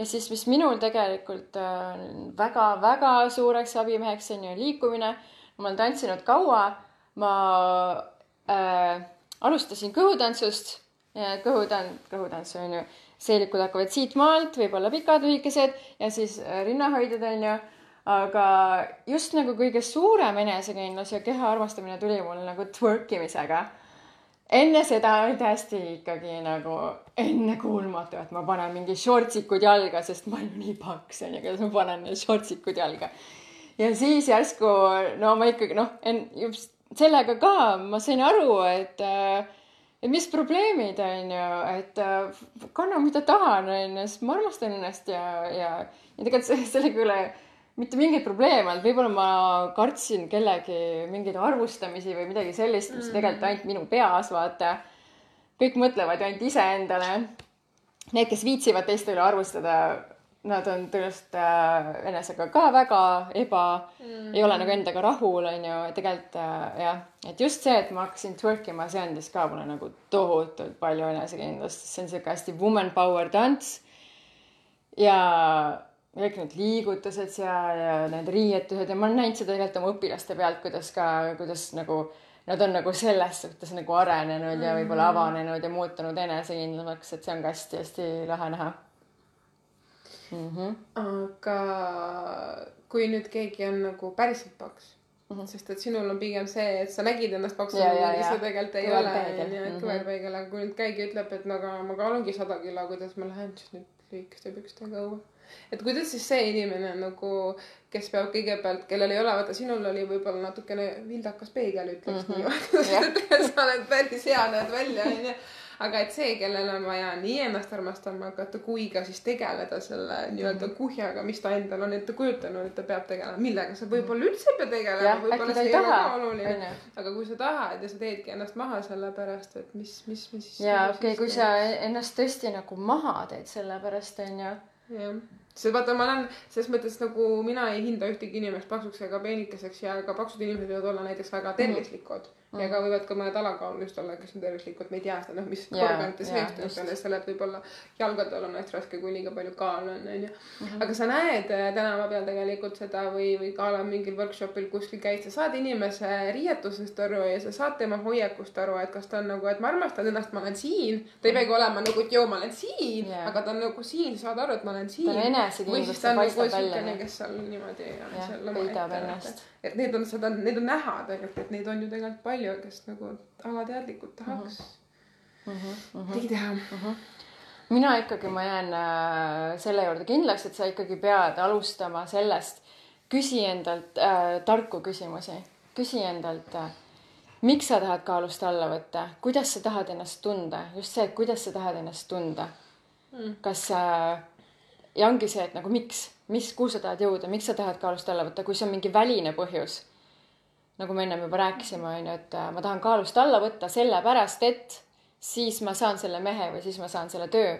Ja siis, mis minul tegelikult on äh, väga-väga suureks abimeheks on ju liikumine. ma olen tantsinud kaua, ma äh, alustasin kõhutantsust, kõhutan-, kõhutants on ju, seelikud hakkavad siit maalt, võib-olla pikad, lühikesed. Ja siis äh, rinnahoidjad on ju aga just nagu kõige suurem enesekindlus ja keha armastamine tuli mul nagu twerk imisega enne seda oli täiesti ikkagi nagu ennekuulmatu, et ma panen mingi shortsikud jalga, sest ma olen nii paks onju, kuidas ma panen shortsikud jalga. ja siis järsku no ma ikkagi noh, just sellega ka ma sain aru, et äh, et mis probleemid on ju, et äh, kannan, mida tahan, on ju, sest ma armastan ennast ja, ja, ja tegelikult se- sellega ole mitte mingeid probleeme olnud, võib-olla ma kartsin kellegi mingeid arvustamisi või midagi sellist, mis mm. tegelikult ainult minu peas, vaata. kõik mõtlevad ju ainult iseendale. Need, kes viitsivad teiste üle arvustada, nad on tõenäoliselt äh, enesega ka väga eba mm., ei ole nagu endaga rahul, on ju, tegelikult äh, jah, et just see, et ma hakkasin twerk ima, see andis ka mulle nagu tohutult palju enesekindlust, see on sihuke hästi woman power tants. ja kõik need liigutused seal ja need riietused ja ma olen näinud seda tegelikult oma õpilaste pealt, kuidas ka, kuidas nagu nad on nagu selles suhtes nagu arenenud ja võib-olla avanenud ja muutunud enesekindlamaks, et see on ka hästi-hästi lahe näha mm. -hmm. aga kui nüüd keegi on nagu päriselt paks mm, -hmm. sest et sinul on pigem see, et sa nägid ennast paksuna kuigi sa tegelikult ei ole, onju, et Mhm. kõverpeegel, aga kui nüüd keegi ütleb, et no aga ma kaalungi sada kilo, kuidas ma lähen siis nüüd lühikeste pükstega õue. Et kuidas siis see inimene nagu, kes peab kõigepealt, kellel ei ole, vaata sinul oli võib-olla natukene vildakas peegel, ütleks Mhm. mm -hmm. nii, sa oled päris hea, näed välja, onju aga et see, kellel on vaja nii ennast armastama hakata, kui ka siis tegeleda selle nii-öelda Mhm. kuhjaga, mis ta endal on ette kujutanud, et ta peab tegelema, millega sa võib-olla üldse ei pea tegelema võib-olla see ei ole ka oluline. aga kui sa tahad ja sa teedki ennast maha sellepärast, et mis, mis, mis. ja okei kui sa ennast tõesti nagu maha teed selle pärast, onju. jah, sest vaata, ma olen selles mõttes nagu mina ei hinda ühtegi inimest paksuks ega peenikeseks ja ka paksud inimesed võivad olla näiteks väga tervislikud mm. Ja ka võivad ka mõned alakaalulist olla, kes on tervislikud, me ei tea seda, noh, mis Jaa, organites jaa, veestub just. peale selle, et võib-olla jalgadel on hästi raske, kui liiga palju kaalu on, onju. Mhm. aga sa näed äh, tänava peal tegelikult seda või, või ka ala mingil workshop'il kuskil käid, sa saad inimese riietusest aru ja sa saad tema hoiakust aru, et kas ta on nagu, et ma armastan ennast, ma olen siin. ta ei peagi olema nagu, et joo, ma olen siin Jaa. aga ta on nagu siin, saad aru, et ma olen siin. tal on või enesekindlus, siis ta see on nagu paistab välja. kes seal niimoodi ja, Jah, seal omaette, ennast. et- need on seda, neid on näha tegelikult, et neid on ju tegelikult palju, kes nagu alateadlikult tahaks midagi teha. mina ikkagi, ma jään äh, selle juurde. Kindlaks, et sa ikkagi pead alustama sellest, küsi endalt äh, tarku küsimusi, küsi endalt äh, miks sa tahad kaalust alla võtta, kuidas sa tahad ennast tunda, just see, et kuidas sa tahad ennast tunda. Mm.. kas äh, ja ongi see, et nagu miks, mis, kuhu sa tahad jõuda, miks sa tahad kaalust alla võtta, kui see on mingi väline põhjus. Nagu me ennem juba rääkisime, on ju, et äh, ma tahan kaalust alla võtta sellepärast, et siis ma saan selle mehe või siis ma saan selle töö.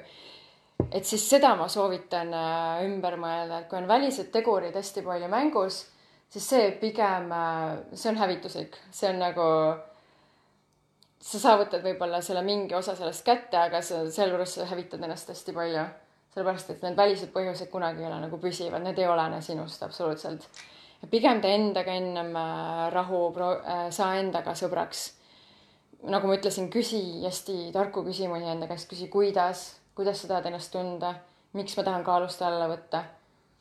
et siis seda ma soovitan äh, ümber mõelda, et kui on välised tegurid hästi palju mängus siis see pigem, äh, see on hävituslik, see on nagu, sa saavutad võib-olla selle mingi osa sellest kätte, aga sa sealjuures sa hävitad ennast hästi palju. sellepärast, et need välised põhjused kunagi ei ole nagu püsivad, need ei olene sinust absoluutselt. Pigem tee endaga ennem äh, rahu, äh, saa endaga sõbraks. nagu ma ütlesin, küsi hästi tarku küsimusi enda käest, küsi, kuidas, kuidas sa tahad ennast tunda, miks ma tahan kaalust alla võtta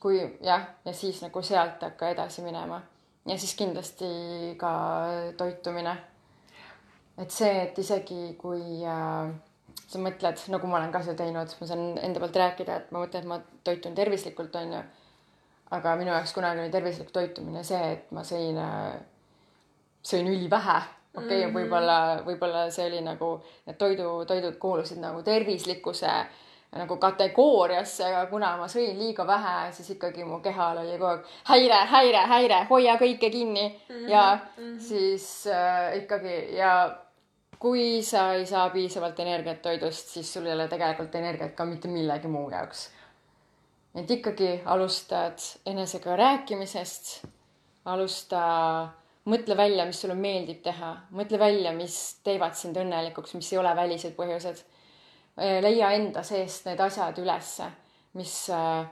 kui jah, ja siis nagu sealt hakka edasi minema. ja siis kindlasti ka toitumine. et see, et isegi kui äh, sa mõtled, nagu ma olen ka seda teinud, ma saan enda poolt rääkida, et ma mõtlen, et ma toitun tervislikult, onju. Aga minu jaoks kunagi oli tervislik toitumine see, et ma sõin äh,, sõin ülivähe okei okay, mm -hmm., võib-olla, võib-olla see oli nagu, need toidu, toidud kuulusid nagu tervislikkuse nagu kategooriasse, aga kuna ma sõin liiga vähe, siis ikkagi mu kehal oli kogu aeg häire, häire, häire, hoia kõike kinni mm -hmm, ja mm -hmm. siis äh, ikkagi ja kui sa ei saa piisavalt energiat toidust, siis sul ei ole tegelikult energiat ka mitte millegi muu jaoks. Et ikkagi alustad enesega rääkimisest, alusta, mõtle välja, mis sulle meeldib teha, mõtle välja, mis teevad sind õnnelikuks, mis ei ole välised põhjused Äh, leia enda seest need asjad ülesse, mis, äh,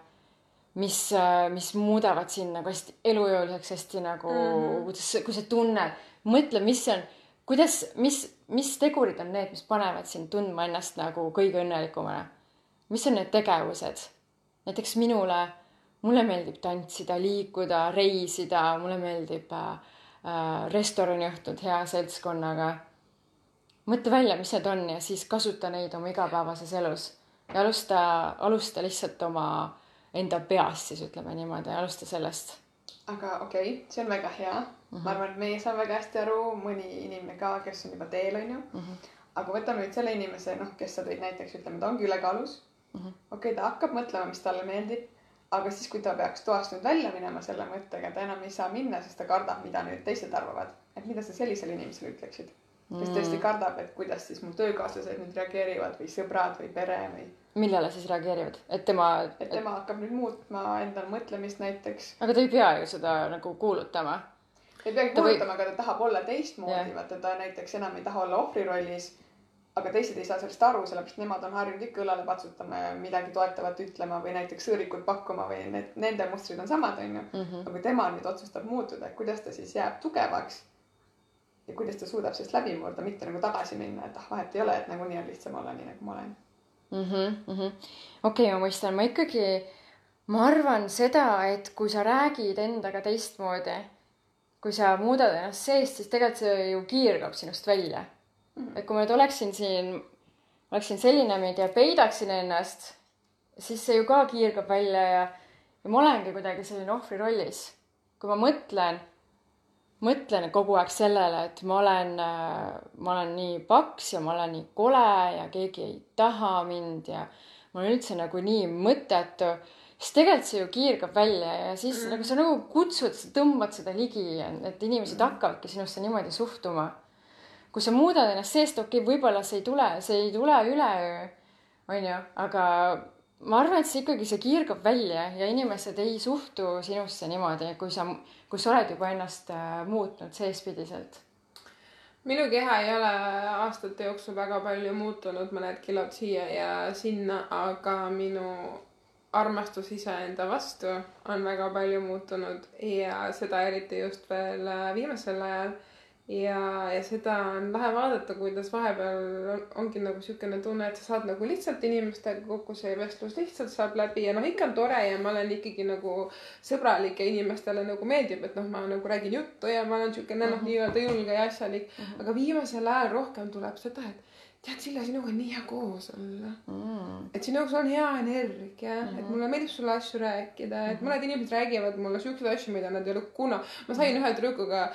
mis, äh, mis muudavad sind nagu hästi elujõuliseks, hästi nagu mm, -hmm. kuidas, kui sa tunned, mõtle, mis on, kuidas, mis, mis tegurid on need, mis panevad sind tundma ennast nagu kõige õnnelikumana. mis on need tegevused? Näiteks minule, mulle meeldib tantsida, liikuda, reisida, mulle meeldib äh, restoraniõhtud hea seltskonnaga mõtle välja, mis need on ja siis kasuta neid oma igapäevases elus ja alusta, alusta lihtsalt oma enda peast siis ütleme niimoodi, alusta sellest. aga okei okay,, see on väga hea mm. -hmm. ma arvan, et meie saame väga hästi aru, mõni inimene ka, kes on juba teel, onju mm. -hmm. aga võtame nüüd selle inimese, noh, kes sa tõid näiteks, ütleme, ta ongi ülekaalus mm -hmm.. okei okay,, ta hakkab mõtlema, mis talle meeldib, aga siis, kui ta peaks toast nüüd välja minema selle mõttega, ta enam ei saa minna, sest ta kardab, mida nüüd teised arvavad. et mida sa sellisele inimesele ütleksid? kes tõesti mm. kardab, et kuidas siis mu töökaaslased nüüd reageerivad või sõbrad või pere või. millele siis reageerivad, et tema. et tema hakkab nüüd muutma endal mõtlemist näiteks. aga ta ei pea ju seda nagu kuulutama. ei peagi kuulutama või..., aga ta tahab olla teistmoodi, vaata ta näiteks enam ei taha olla ohvri rollis. Aga teised ei saa sellest aru, sellepärast nemad on harjunud ikka õlale patsutama ja midagi toetavat ütlema või näiteks sõõrikut pakkuma või need, nende mustrid on samad, onju. Mhm. aga kui tema nüüd otsustab muutuda, et kuidas ta siis jääb tugevaks ja kuidas ta suudab sellest läbi murda, mitte nagu tagasi minna, et ah, vahet ei ole, et nagunii on lihtsam olla nii, nagu ma olen. Mm -hmm. okei ma mõistan, ma ikkagi, ma arvan seda, et kui sa räägid endaga teistmoodi, kui sa muudad ennast seest, siis tegelikult see ju kiirgab sinust välja. Et kui ma nüüd oleksin siin, oleksin selline meid ja peidaksin ennast, siis see ju ka kiirgab välja ja, ja ma olengi kuidagi selline ohvri rollis. kui ma mõtlen mõtlen kogu aeg sellele, et ma olen, ma olen nii paks ja ma olen nii kole ja keegi ei taha mind ja ma olen üldse nagu nii mõttetu, siis tegelikult see ju kiirgab välja ja siis mm. nagu sa nagu kutsud, tõmbad seda ligi, et inimesed mm. hakkavadki sinusse niimoodi suhtuma. Kui sa muudad ennast seest, okei okay,, võib-olla see ei tule, see ei tule üleöö, onju, aga ma arvan, et see ikkagi, see kiirgab välja ja inimesed ei suhtu sinusse niimoodi, kui sa, kui sa oled juba ennast äh, muutnud seespidiselt. minu keha ei ole aastate jooksul väga palju muutunud, mõned kilod siia ja sinna, aga minu armastus iseenda vastu on väga palju muutunud ja seda eriti just veel äh, viimasel ajal ja, ja seda on lahe vaadata, kuidas vahepeal on, ongi nagu niisugune tunne, et sa saad nagu lihtsalt inimestega kokku, see vestlus lihtsalt saab läbi ja noh, ikka on tore ja ma olen ikkagi nagu sõbralik ja inimestele nagu meeldib, et noh, ma nagu räägin juttu ja ma olen niisugune noh, mhm. nii-öelda julge ja asjalik mm. -hmm. aga viimasel ajal rohkem tuleb seda, et tead, Sille, sinuga on nii hea koos olla. mm.. et sinuga on hea energia mm, -hmm. et mulle meeldib sulle asju rääkida, et mõned inimesed räägivad mulle siukseid asju, mida nad ei ole kuna, ma sain ühe tüdrukuga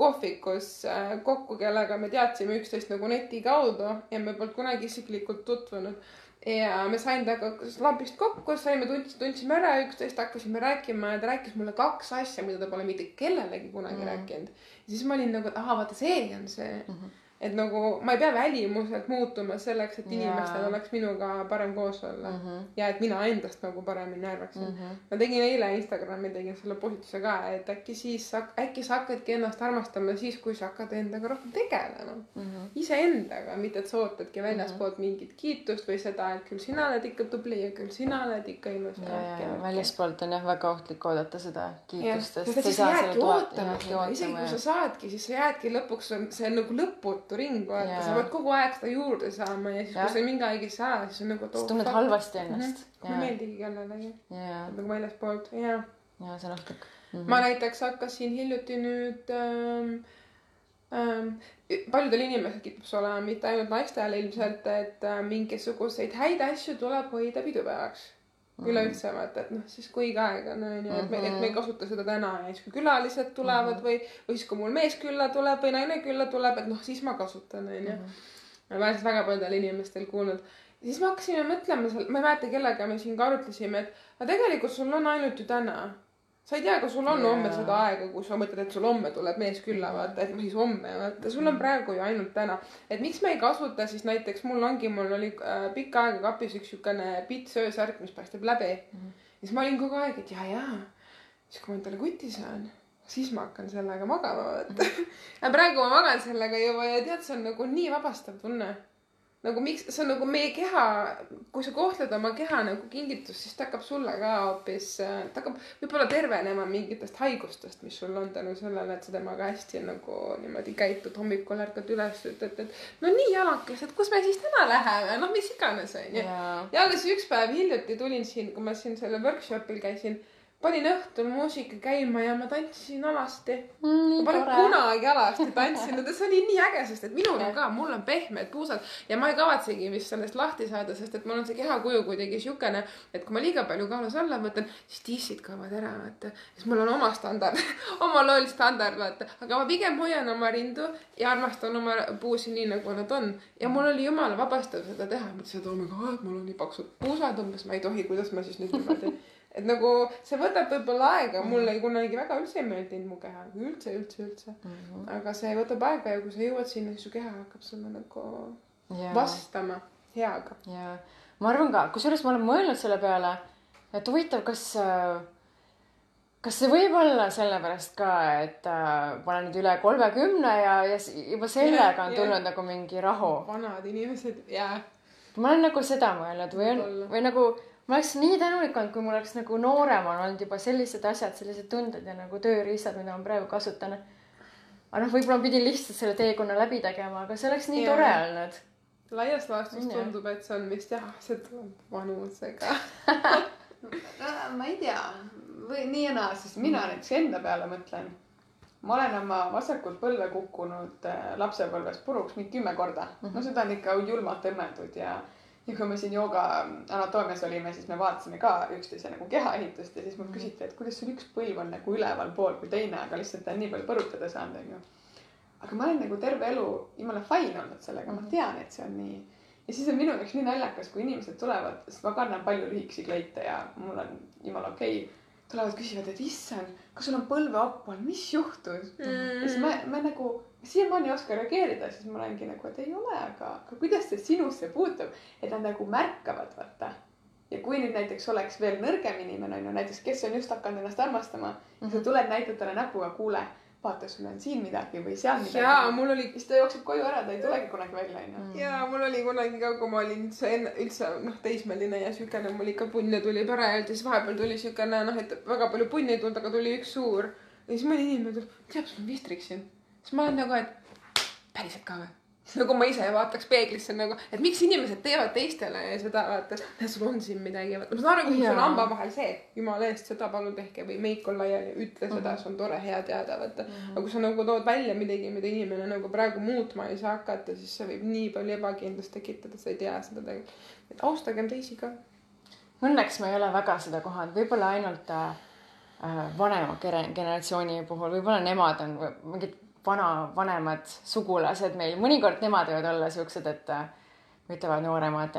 kohvikus äh, kokku, kellega me teadsime üksteist nagu neti kaudu ja me polnud kunagi isiklikult tutvunud. ja me sain temaga lambist kokku, saime, tundsime ära üksteist, hakkasime rääkima ja ta rääkis mulle kaks asja, mida ta pole mitte kellelegi kunagi mm. rääkinud. ja siis ma olin nagu, et ahah, vaata see on see mm. -hmm et nagu ma ei pea välimuselt muutuma selleks, et inimestel oleks minuga parem koos olla mm. -hmm. ja et mina endast nagu paremini arvaksin mm. -hmm. ma tegin eile Instagrami, tegin selle postituse ka, et äkki siis, äkki sa hakkadki ennast armastama siis, kui sa hakkad endaga rohkem tegelema mm. -hmm.. iseendaga, mitte et sa ootadki väljaspoolt mm -hmm. mingit kiitust või seda, et küll sina oled ikka tubli ja küll sina oled ikka ilus ja, ja väljaspoolt on jah väga ohtlik oodata seda kiitust, sa siis saa jäädki ootama seda, isegi ootama kui sa saadki, siis sa jäädki lõpuks, see on nagu lõputu ring, vaata, Jaa. sa pead kogu aeg seda juurde saama ja siis, Jah. kui sa mingi aeg ei saa, siis on nagu. sa tunned halvasti ennast. ei meeldigi kellelegi, ja, nagu väljaspoolt, jaa ja see on ohtlik. ma näiteks hakkasin hiljuti nüüd ähm, ähm, paljudel inimestel kipub see olema, mitte ainult naistel ilmselt, et äh, mingisuguseid häid asju tuleb hoida pidupäevaks mm.. Üleüldse vaata, et noh, siis kui õige aeg on, onju, et me, et me ei kasuta seda täna ja siis, kui külalised tulevad mm -hmm. või, või siis, kui mul mees külla tuleb või naine külla tuleb, et noh, siis ma kasutan, onju. ma olen seda väga paljudel inimestel kuulnud. siis me hakkasime mõtlema seal, ma ei mäleta, kellega me siin ka arutlesime, et aga tegelikult sul on ainult ju täna sa ei tea, kas sul on Jaa. homme seda aega, kui sa mõtled, et sul homme tuleb mees külla, vaata, et ma siis homme, vaata, sul on praegu ju ainult täna. et miks me ei kasuta siis näiteks, mul ongi, mul oli äh, pikka aega kapis üks siukene pits öösärk, mis paistab läbi mm. -hmm. siis ma olin kogu aeg, et ja, ja, siis kui ma endale kuti saan, siis ma hakkan sellega magama, vaata. ja praegu ma magan sellega juba ja tead, see on nagu nii vabastav tunne nagu miks, see on nagu meie keha, kui sa kohtled oma keha nagu kingitust, siis ta hakkab sulle ka hoopis, ta hakkab võib-olla tervenema mingitest haigustest, mis sul on tänu sellele, et sa temaga hästi nagu niimoodi käitud, hommikul ärkad üles, ütled, et no nii jalakesed, kus me siis täna läheme, noh, mis iganes onju. ja, ja alles üks päev hiljuti tulin siin, kui ma siin sellel workshopil käisin, panin õhtul muusika käima ja ma tantsisin alasti. Nii ma pole kunagi alasti tantsinud ja see oli nii äge, sest et minul on ka, mul on pehmed puusad ja ma ei kavatsegi vist sellest lahti saada, sest et mul on see kehakuju kuidagi siukene, et kui ma liiga palju kaalus alla võtan, siis tissid kaovad ära, vaata. siis mul on oma standard, oma loll standard, vaata, aga ma pigem hoian oma rindu ja armastan oma puusi nii, nagu nad on. ja mul oli jumala vabastav seda teha, mõtlesin, et oh my god, mul on nii paksud puusad umbes, ma ei tohi, kuidas ma siis nüüd niimoodi et nagu see võtab võib-olla aega, mulle ei kunagi väga üldse ei meeldinud mu keha, üldse, üldse, üldse. aga see võtab aega ja kui sa jõuad sinna, siis su keha hakkab sulle nagu ja, vastama heaga. ja ma arvan ka, kusjuures ma olen mõelnud selle peale, et huvitav, kas, kas see võib olla sellepärast ka, et äh, ma olen nüüd üle kolmekümne ja, ja juba sellega on Jah, tulnud jah. nagu mingi rahu. vanad inimesed ja ma olen nagu seda mõelnud või on või nagu ma oleks nii tänulik olnud, kui mul oleks nagu nooremal olnud juba sellised asjad, sellised tunded ja nagu tööriistad, mida ma praegu kasutan. aga noh, võib-olla ma pidin lihtsalt selle teekonna läbi tegema, aga see oleks nii Jaa. tore olnud. laias laastus On, jah. tundub, et see on vist jah, see tuleb vanusega. ma ei tea või nii ja naa, sest mina näiteks enda peale mõtlen. ma olen oma vasakult põlve kukkunud äh, lapsepõlves puruks mingi kümme korda. no seda on ikka julmalt õmmeldud ja, ja kui me siin jooga anatoomias olime, siis me vaatasime ka üksteise nagu kehaehitust ja siis mult küsiti, et kuidas sul üks põlv on nagu ülevalpool kui teine, aga lihtsalt ta on nii palju põrutada saanud, onju. aga ma olen nagu terve elu jumala fine olnud sellega, ma tean, et see on nii ja siis on minu jaoks nii naljakas, kui inimesed tulevad, sest ma kannan palju lühikesi kleite ja mul on jumala okei okay,. tulevad, küsivad, et issand, kas sul on põlveopp olnud, mis juhtus mm.? ja siis ma, ma nagu siiamaani ei oska reageerida, siis ma olengi nagu, et ei ole, aga, aga kuidas see sinusse puutub, et nad nagu märkavad, vaata. ja kui nüüd näiteks oleks veel nõrgem inimene on ju, näiteks kes on just hakanud ennast armastama mm, -hmm. sa tuled, näitad talle näpuga, kuule, vaata, sul on siin midagi või seal midagi. ja mul oli siis ta jookseb koju ära, ta ei tulegi kunagi välja, onju. ja mul oli kunagi ka, kui ma olin üldse enne, üldse noh, teismeline ja siukene, mul ikka punne tuli parajalt ja siis vahepeal tuli siukene noh, et väga palju punni ei tulnud, aga tuli üks suur. ja siis mõni inimene tuli, tead, sul on vistriksin. Siis ma olen nagu, et päriselt ka või? nagu ma ise vaataks peeglisse nagu, et miks inimesed teevad teistele seda, vaata, sul on siin midagi, vaata, ma saan aru, kui sul on hamba vahel see, jumala eest, seda palun tehke või meik on laiali, ütle Mhm. seda, see on tore, hea teada, vaata. aga kui sa nagu tood välja midagi, mida inimene nagu praegu muutma ei saa hakata, siis see võib nii palju ebakindlust tekitada, sa ei tea seda tegelikult. et austagem teisi ka. Õnneks ma ei ole väga seda kohanud, võib-olla ainult äh, äh, vanema generatsiooni puhul, võib-olla nemad on mingid vana, vanemad sugulased meil, mõnikord nemad võivad olla siuksed, et äh, ütlevad nooremad,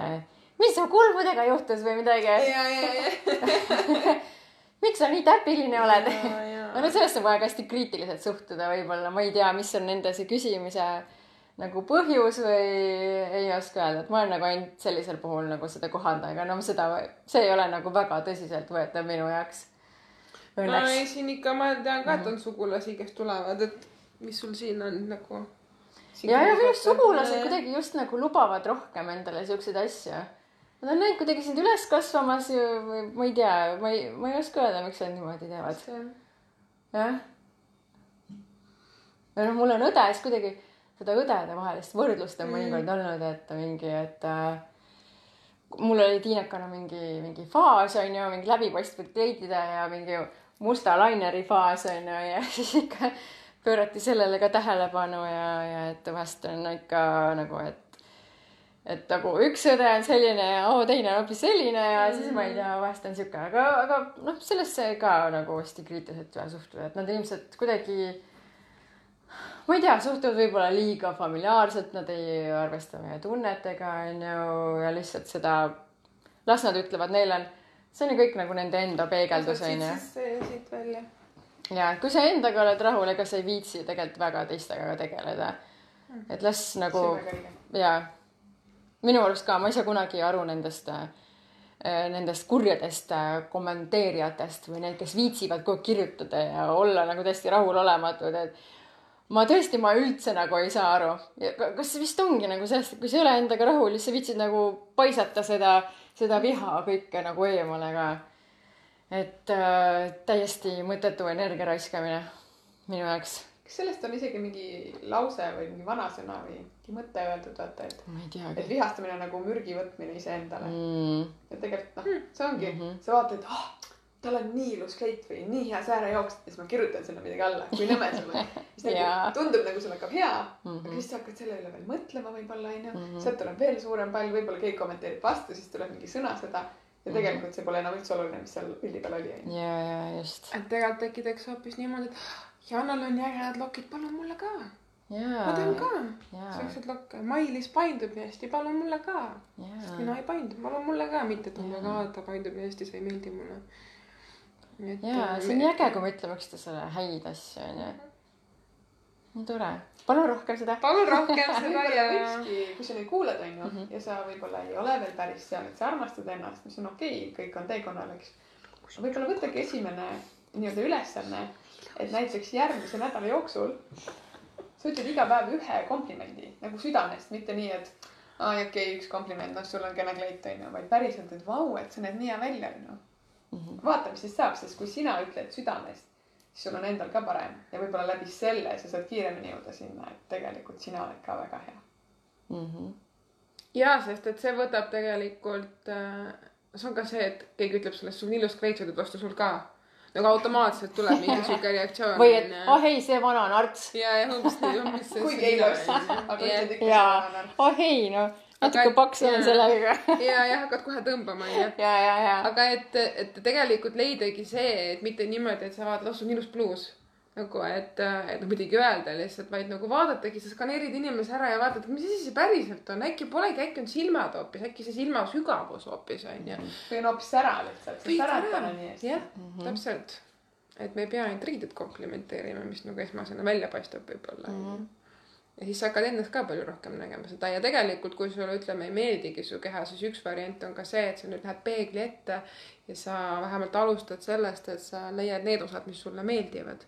mis su kulmudega juhtus või midagi, ja, ja, ja. miks sa nii täpiline oled. no sellesse on vaja hästi kriitiliselt suhtuda, võib-olla. Ma ei tea, mis on nende see küsimise nagu põhjus või ei oska öelda, et ma olen nagu ainult sellisel puhul nagu seda kohanud, aga no seda, see ei ole nagu väga tõsiseltvõetav minu jaoks. no ei, siin ikka ma tean ka, et on sugulasi, kes tulevad, et mis sul siin on nagu. ja, ja minu arust sugulased. kuidagi just nagu lubavad rohkem endale siukseid asju. Nad on näinud kuidagi sind üles kasvamas ju või ma ei tea, ma ei, ma ei oska öelda, miks nad niimoodi teevad. jah. ja noh, mul on õde, siis kuidagi seda õdedevahelist võrdlust on mõnikord olnud, et mingi, et äh, mul oli Tiinekana mingi, mingi faas on ju, mingi läbipaistvad kleidide ja mingi musta laineri faas on ju ja siis ikka pöörati sellele ka tähelepanu ja, ja et vahest on ikka nagu, et et nagu üks õde on selline ja oo, teine on hoopis selline ja siis ma ei tea, vahest on sihuke, aga, aga noh, sellesse ka nagu hästi kriitiliselt suhtuda, et nad ilmselt kuidagi ma ei tea, suhtuvad võib-olla liiga familiaarselt, nad ei arvesta meie tunnetega, onju, ja lihtsalt seda, las nad ütlevad, neil on, see on ju kõik nagu nende enda peegeldus, onju. siit välja. Ja kui sa endaga oled rahul, ega sa ei viitsi tegelikult väga teistega tegeleda. et las nagu ja minu arust ka, ma ei saa kunagi aru nendest, nendest kurjadest äh, kommenteerijatest või need, kes viitsivad kogu aeg kirjutada ja olla nagu täiesti rahulolematud, et ma tõesti, ma üldse nagu ei saa aru. kas see vist ongi nagu sellest, et kui sa ei ole endaga rahul, siis sa viitsid nagu paisata seda, seda viha kõike nagu eemale ka. Et äh, täiesti mõttetu energia raiskamine minu jaoks. kas sellest on isegi mingi lause või mingi vanasõna või mingi mõte öeldud, vaata, et, ma ei et vihastamine on nagu mürgi võtmine iseendale mm.. mm,. ja tegelikult noh, see ongi mm, Mhm. -hmm. sa vaatad, ah, tal on nii ilus kleit või nii hea säärejooks ja siis ma kirjutan sinna midagi alla, kui nõme sul on. siis nagu Jaa. tundub nagu sul hakkab hea mm, Mhm. -hmm. aga siis sa hakkad selle üle veel mõtlema võib-olla onju mm Mhm. -hmm., sealt tuleb veel suurem pall, võib-olla keegi kommenteerib vastu, siis tuleb mingi sõnasõda ja tegelikult see pole enam üldse oluline, mis seal pildi peal oli ja, ja just. et tegelikult äkki teeks hoopis niimoodi, et Janal on ägedad lokid, palun mulle ka. ma tahan, ka ja, siukseid lokke. Mailis paindub nii hästi, palun mulle ka. mina ei paindu, palun mulle ka, mitte et oh my god, ta paindub nii hästi, see ei meeldi mulle. nii et. ja see on nii äge, kui me ütleme üksteisele häid asju, onju. Nii tore. palun rohkem seda. palun rohkem seda ja. kui sa nüüd kuulad onju mm. -hmm. ja sa võib-olla ei ole veel päris seal, et sa armastad ennast, mis on okei okay,, kõik on teekonnal, eks. võib-olla võtagi esimene nii-öelda ülesanne, et näiteks järgmise nädala jooksul sa ütled iga päev ühe komplimendi nagu südamest, mitte nii, et aa okei okay,, üks kompliment, noh, sul on kena kleit onju, vaid päriselt, et vau, et sa näed nii hea välja onju. Mhm. vaata, mis siis saab, sest kui sina ütled südamest, siis sul on endal ka parem ja võib-olla läbi selle sa saad kiiremini jõuda sinna, et tegelikult sina oled ka väga hea. Mhm. ja, sest et see võtab tegelikult äh,, see on ka see, et keegi ütleb sulle, sul on ilus kleit, sa ütled vastu sul ka. nagu automaatselt tuleb mingi siuke reaktsioon. või et, oh ei, see vana narts. ja, ja umbes nii, umbes kuigi ei oleks, aga ütled ikka jaa oh ei, noh, natuke paks olen sellega. ja, ja hakkad kohe tõmbama, onju. ja, ja, ja. aga et, et tegelikult leidagi see, et mitte niimoodi, et sa vaatad, oh sul on ilus pluus. nagu, et, et noh, midagi öelda lihtsalt, vaid nagu vaadatagi, sa skaneerid inimese ära ja vaatad, mis asi see päriselt on, äkki polegi, äkki on silmad hoopis, äkki see silma sügavus hoopis onju. või on hoopis sära lihtsalt, jah, täpselt. et me ei pea ainult riideid komplimenteerima, mis nagu esmasena välja paistab võib-olla mm. -hmm. Ja siis sa hakkad endast ka palju rohkem nägema seda ja tegelikult, kui sulle ütleme, ei meeldigi su keha, siis üks variant on ka see, et sa nüüd lähed peegli ette ja sa vähemalt alustad sellest, et sa leiad need osad, mis sulle meeldivad.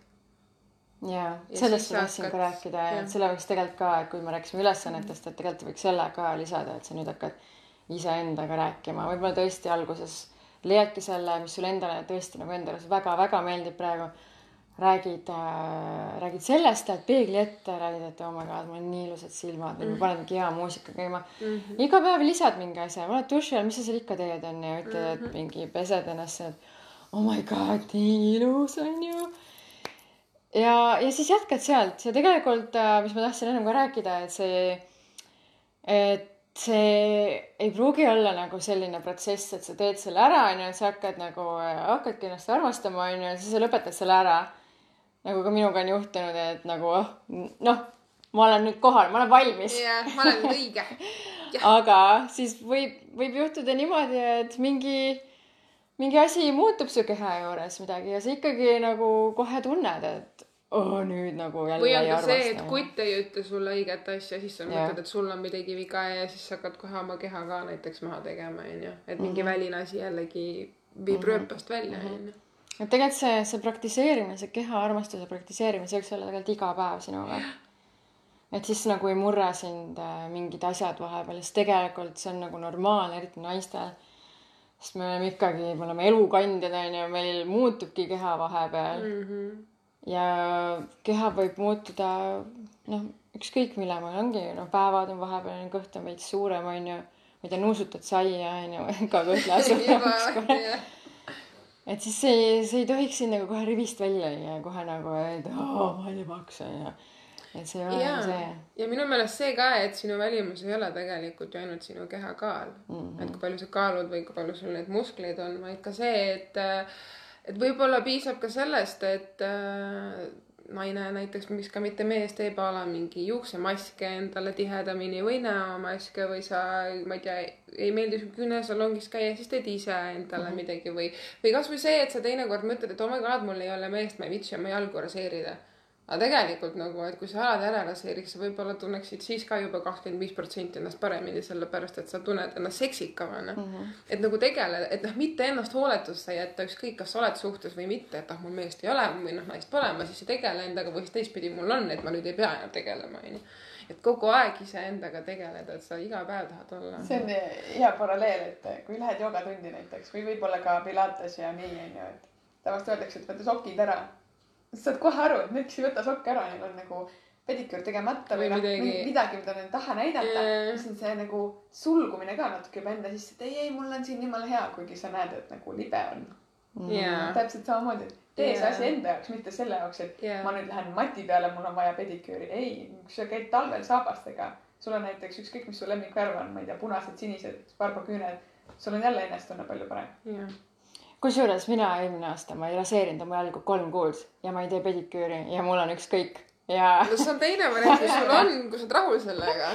jaa, Ja sellest ma tahtsin ka hakkad- rääkida, jah. et selle võiks tegelikult ka, kui me rääkisime ülesannetest, et tegelikult võiks selle ka lisada, et sa nüüd hakkad iseendaga rääkima, võib-olla tõesti alguses leiadki selle, mis sulle endale tõesti nagu endale väga-väga meeldib praegu. Räägid äh,, räägid sellest, lähed peegli ette, räägid, et oh my god, mul on nii ilusad silmad või mm. paned mingi hea muusika käima mm. -hmm. iga päev lisad mingi asja, oled duši all, mis sa seal ikka teed, onju, ütled, et mingi pesed ennast, et oh my god, nii ilus on ju ja, ja siis jätkad sealt ja tegelikult, mis ma tahtsin ennem ka rääkida, et see, et see ei pruugi olla nagu selline protsess, et sa teed selle ära, onju, sa hakkad nagu, hakkadki ennast armastama, onju, ja siis sa lõpetad selle ära. Nagu ka minuga on juhtunud, et nagu oh, noh, ma olen nüüd kohal, ma olen valmis. jah, ma olen nüüd õige. aga siis võib, võib juhtuda niimoodi, et mingi, mingi asi muutub su keha juures midagi ja sa ikkagi nagu kohe tunned, et oh, nüüd nagu jälle või on ka see, et kutt ei ütle sulle õiget asja, siis sa mõtled, et sul on midagi viga ja siis sa hakkad kohe oma keha ka näiteks maha tegema, onju. et mingi Mhm. väline asi jällegi viib rööpast välja, onju. Et tegelikult see, see praktiseerimine, see keha armastuse praktiseerimine, see võiks olla tegelikult iga päev sinuga. et siis nagu ei murra sind äh, mingid asjad vahepeal, sest tegelikult see on nagu normaalne, eriti naistel. sest me oleme ikkagi, me oleme elukandjad, onju, meil muutubki keha vahepeal mm. Mhm. ja keha võib muutuda, noh, ükskõik mille meil ongi, noh, päevad on vahepeal, kõht on veits suurem, onju. ma ei tea, nuusutad saia, onju, ka kõht läheb suuremaks kohe. Et siis see, see ei tohiks sind nagu kohe rivist välja lüüa kohe nagu, et oo, ma nii paks onju. et see ei ole ja see. ja minu meelest see ka, et sinu välimus ei ole tegelikult ju ainult sinu keha kaal mm. -hmm. et kui palju sa kaalud või kui palju sul neid muskleid on, vaid ka see, et, et võib-olla piisab ka sellest, et äh, naine näiteks, miks ka mitte mees teeb a la mingi juuksemaske endale tihedamini või näomaske või sa, ma ei tea, ei meeldi sul künesalongis käia, siis teed ise endale mm -hmm. midagi või, või kasvõi see, et sa teinekord mõtled, et oh my god, mul ei ole meest, ma ei viitsi oma jalgu raseerida aga tegelikult nagu, et kui sa jalad ära raseeriks, sa võib-olla tunneksid siis ka juba kakskümmend viis protsenti ennast paremini, sellepärast et sa tunned ennast seksikavana mm. -hmm. et nagu tegele, et noh, mitte ennast hooletusse jätta, ükskõik, kas sa oled suhtes või mitte, et ah, mul meest ei ole või noh, naist pole, ma siis ei tegele endaga või siis teistpidi mul on, et ma nüüd ei pea enam tegelema, onju. et kogu aeg iseendaga tegeleda, et sa iga päev tahad olla. see on hea paralleel, et kui lähed joogatundi näiteks või võib-olla ka pilates ja nii onju, et tavaliselt öeldakse, et võta sokid ära. Sa saad kohe aru, et miks ei võta sokke ära, neil on nagu pediküür tegemata või Või noh, midagi- midagi, mida nad ei taha näidata Jaa. siis on see nagu sulgumine ka natuke juba enda sisse, et ei, ei, mul on siin jumala hea, kuigi sa näed, et nagu libe on. jaa, täpselt samamoodi, et tee see Jaa. asi enda jaoks, mitte selle jaoks, et Jaa. ma nüüd lähen mati peale, mul on vaja pediküüri. ei, kui sa käid talvel saabastega, sul on näiteks ükskõik, mis su lemmikvärv on, ma ei tea, punased, sinised, barbaküüned, sul on jälle enesetunne palju parem. jah. Kusjuures mina eelmine aasta, ma ei raseerinud oma jalgu kolm kuud ja ma ei tee pediküüri ja mul on ükskõik ja no see on teine variant, kui sul on, kui sa oled rahul sellega.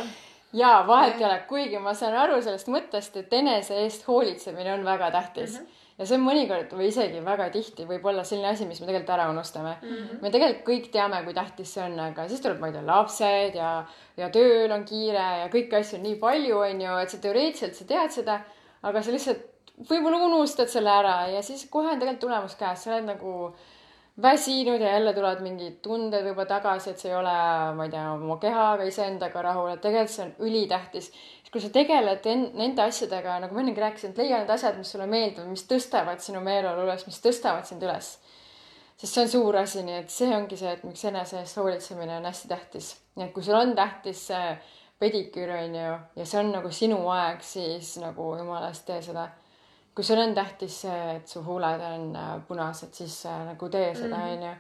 ja vahet ei ole, kuigi ma saan aru sellest mõttest, et enese eest hoolitsemine on väga tähtis mm. -hmm. ja see on mõnikord või isegi väga tihti võib olla selline asi, mis me tegelikult ära unustame mm. -hmm. me tegelikult kõik teame, kui tähtis see on, aga siis tuleb, ma ei tea, lapsed ja, ja tööl on kiire ja kõiki asju on nii palju, on ju, et sa teoreetiliselt sa tead seda, aga sa lihtsalt võib-olla unustad selle ära ja siis kohe on tegelikult tulemus käes, sa oled nagu väsinud ja jälle tulevad mingid tunded võib-olla tagasi, et sa ei ole, ma ei tea, oma kehaga iseendaga rahul, et tegelikult see on ülitähtis. kui sa tegeled en- nende asjadega, nagu ma ennegi rääkisin, et leia need asjad, mis sulle meeldivad, mis tõstavad sinu meeleolu üles, mis tõstavad sind üles. sest see on suur asi, nii et see ongi see, et miks enese eest hoolitsemine on hästi tähtis. nii et kui sul on tähtis see pediküür on ju ja see on nagu sinu aeg, siis nagu jumala eest tee seda kui sul on tähtis see, et su huuled on äh, punased, siis äh, nagu tee seda, onju.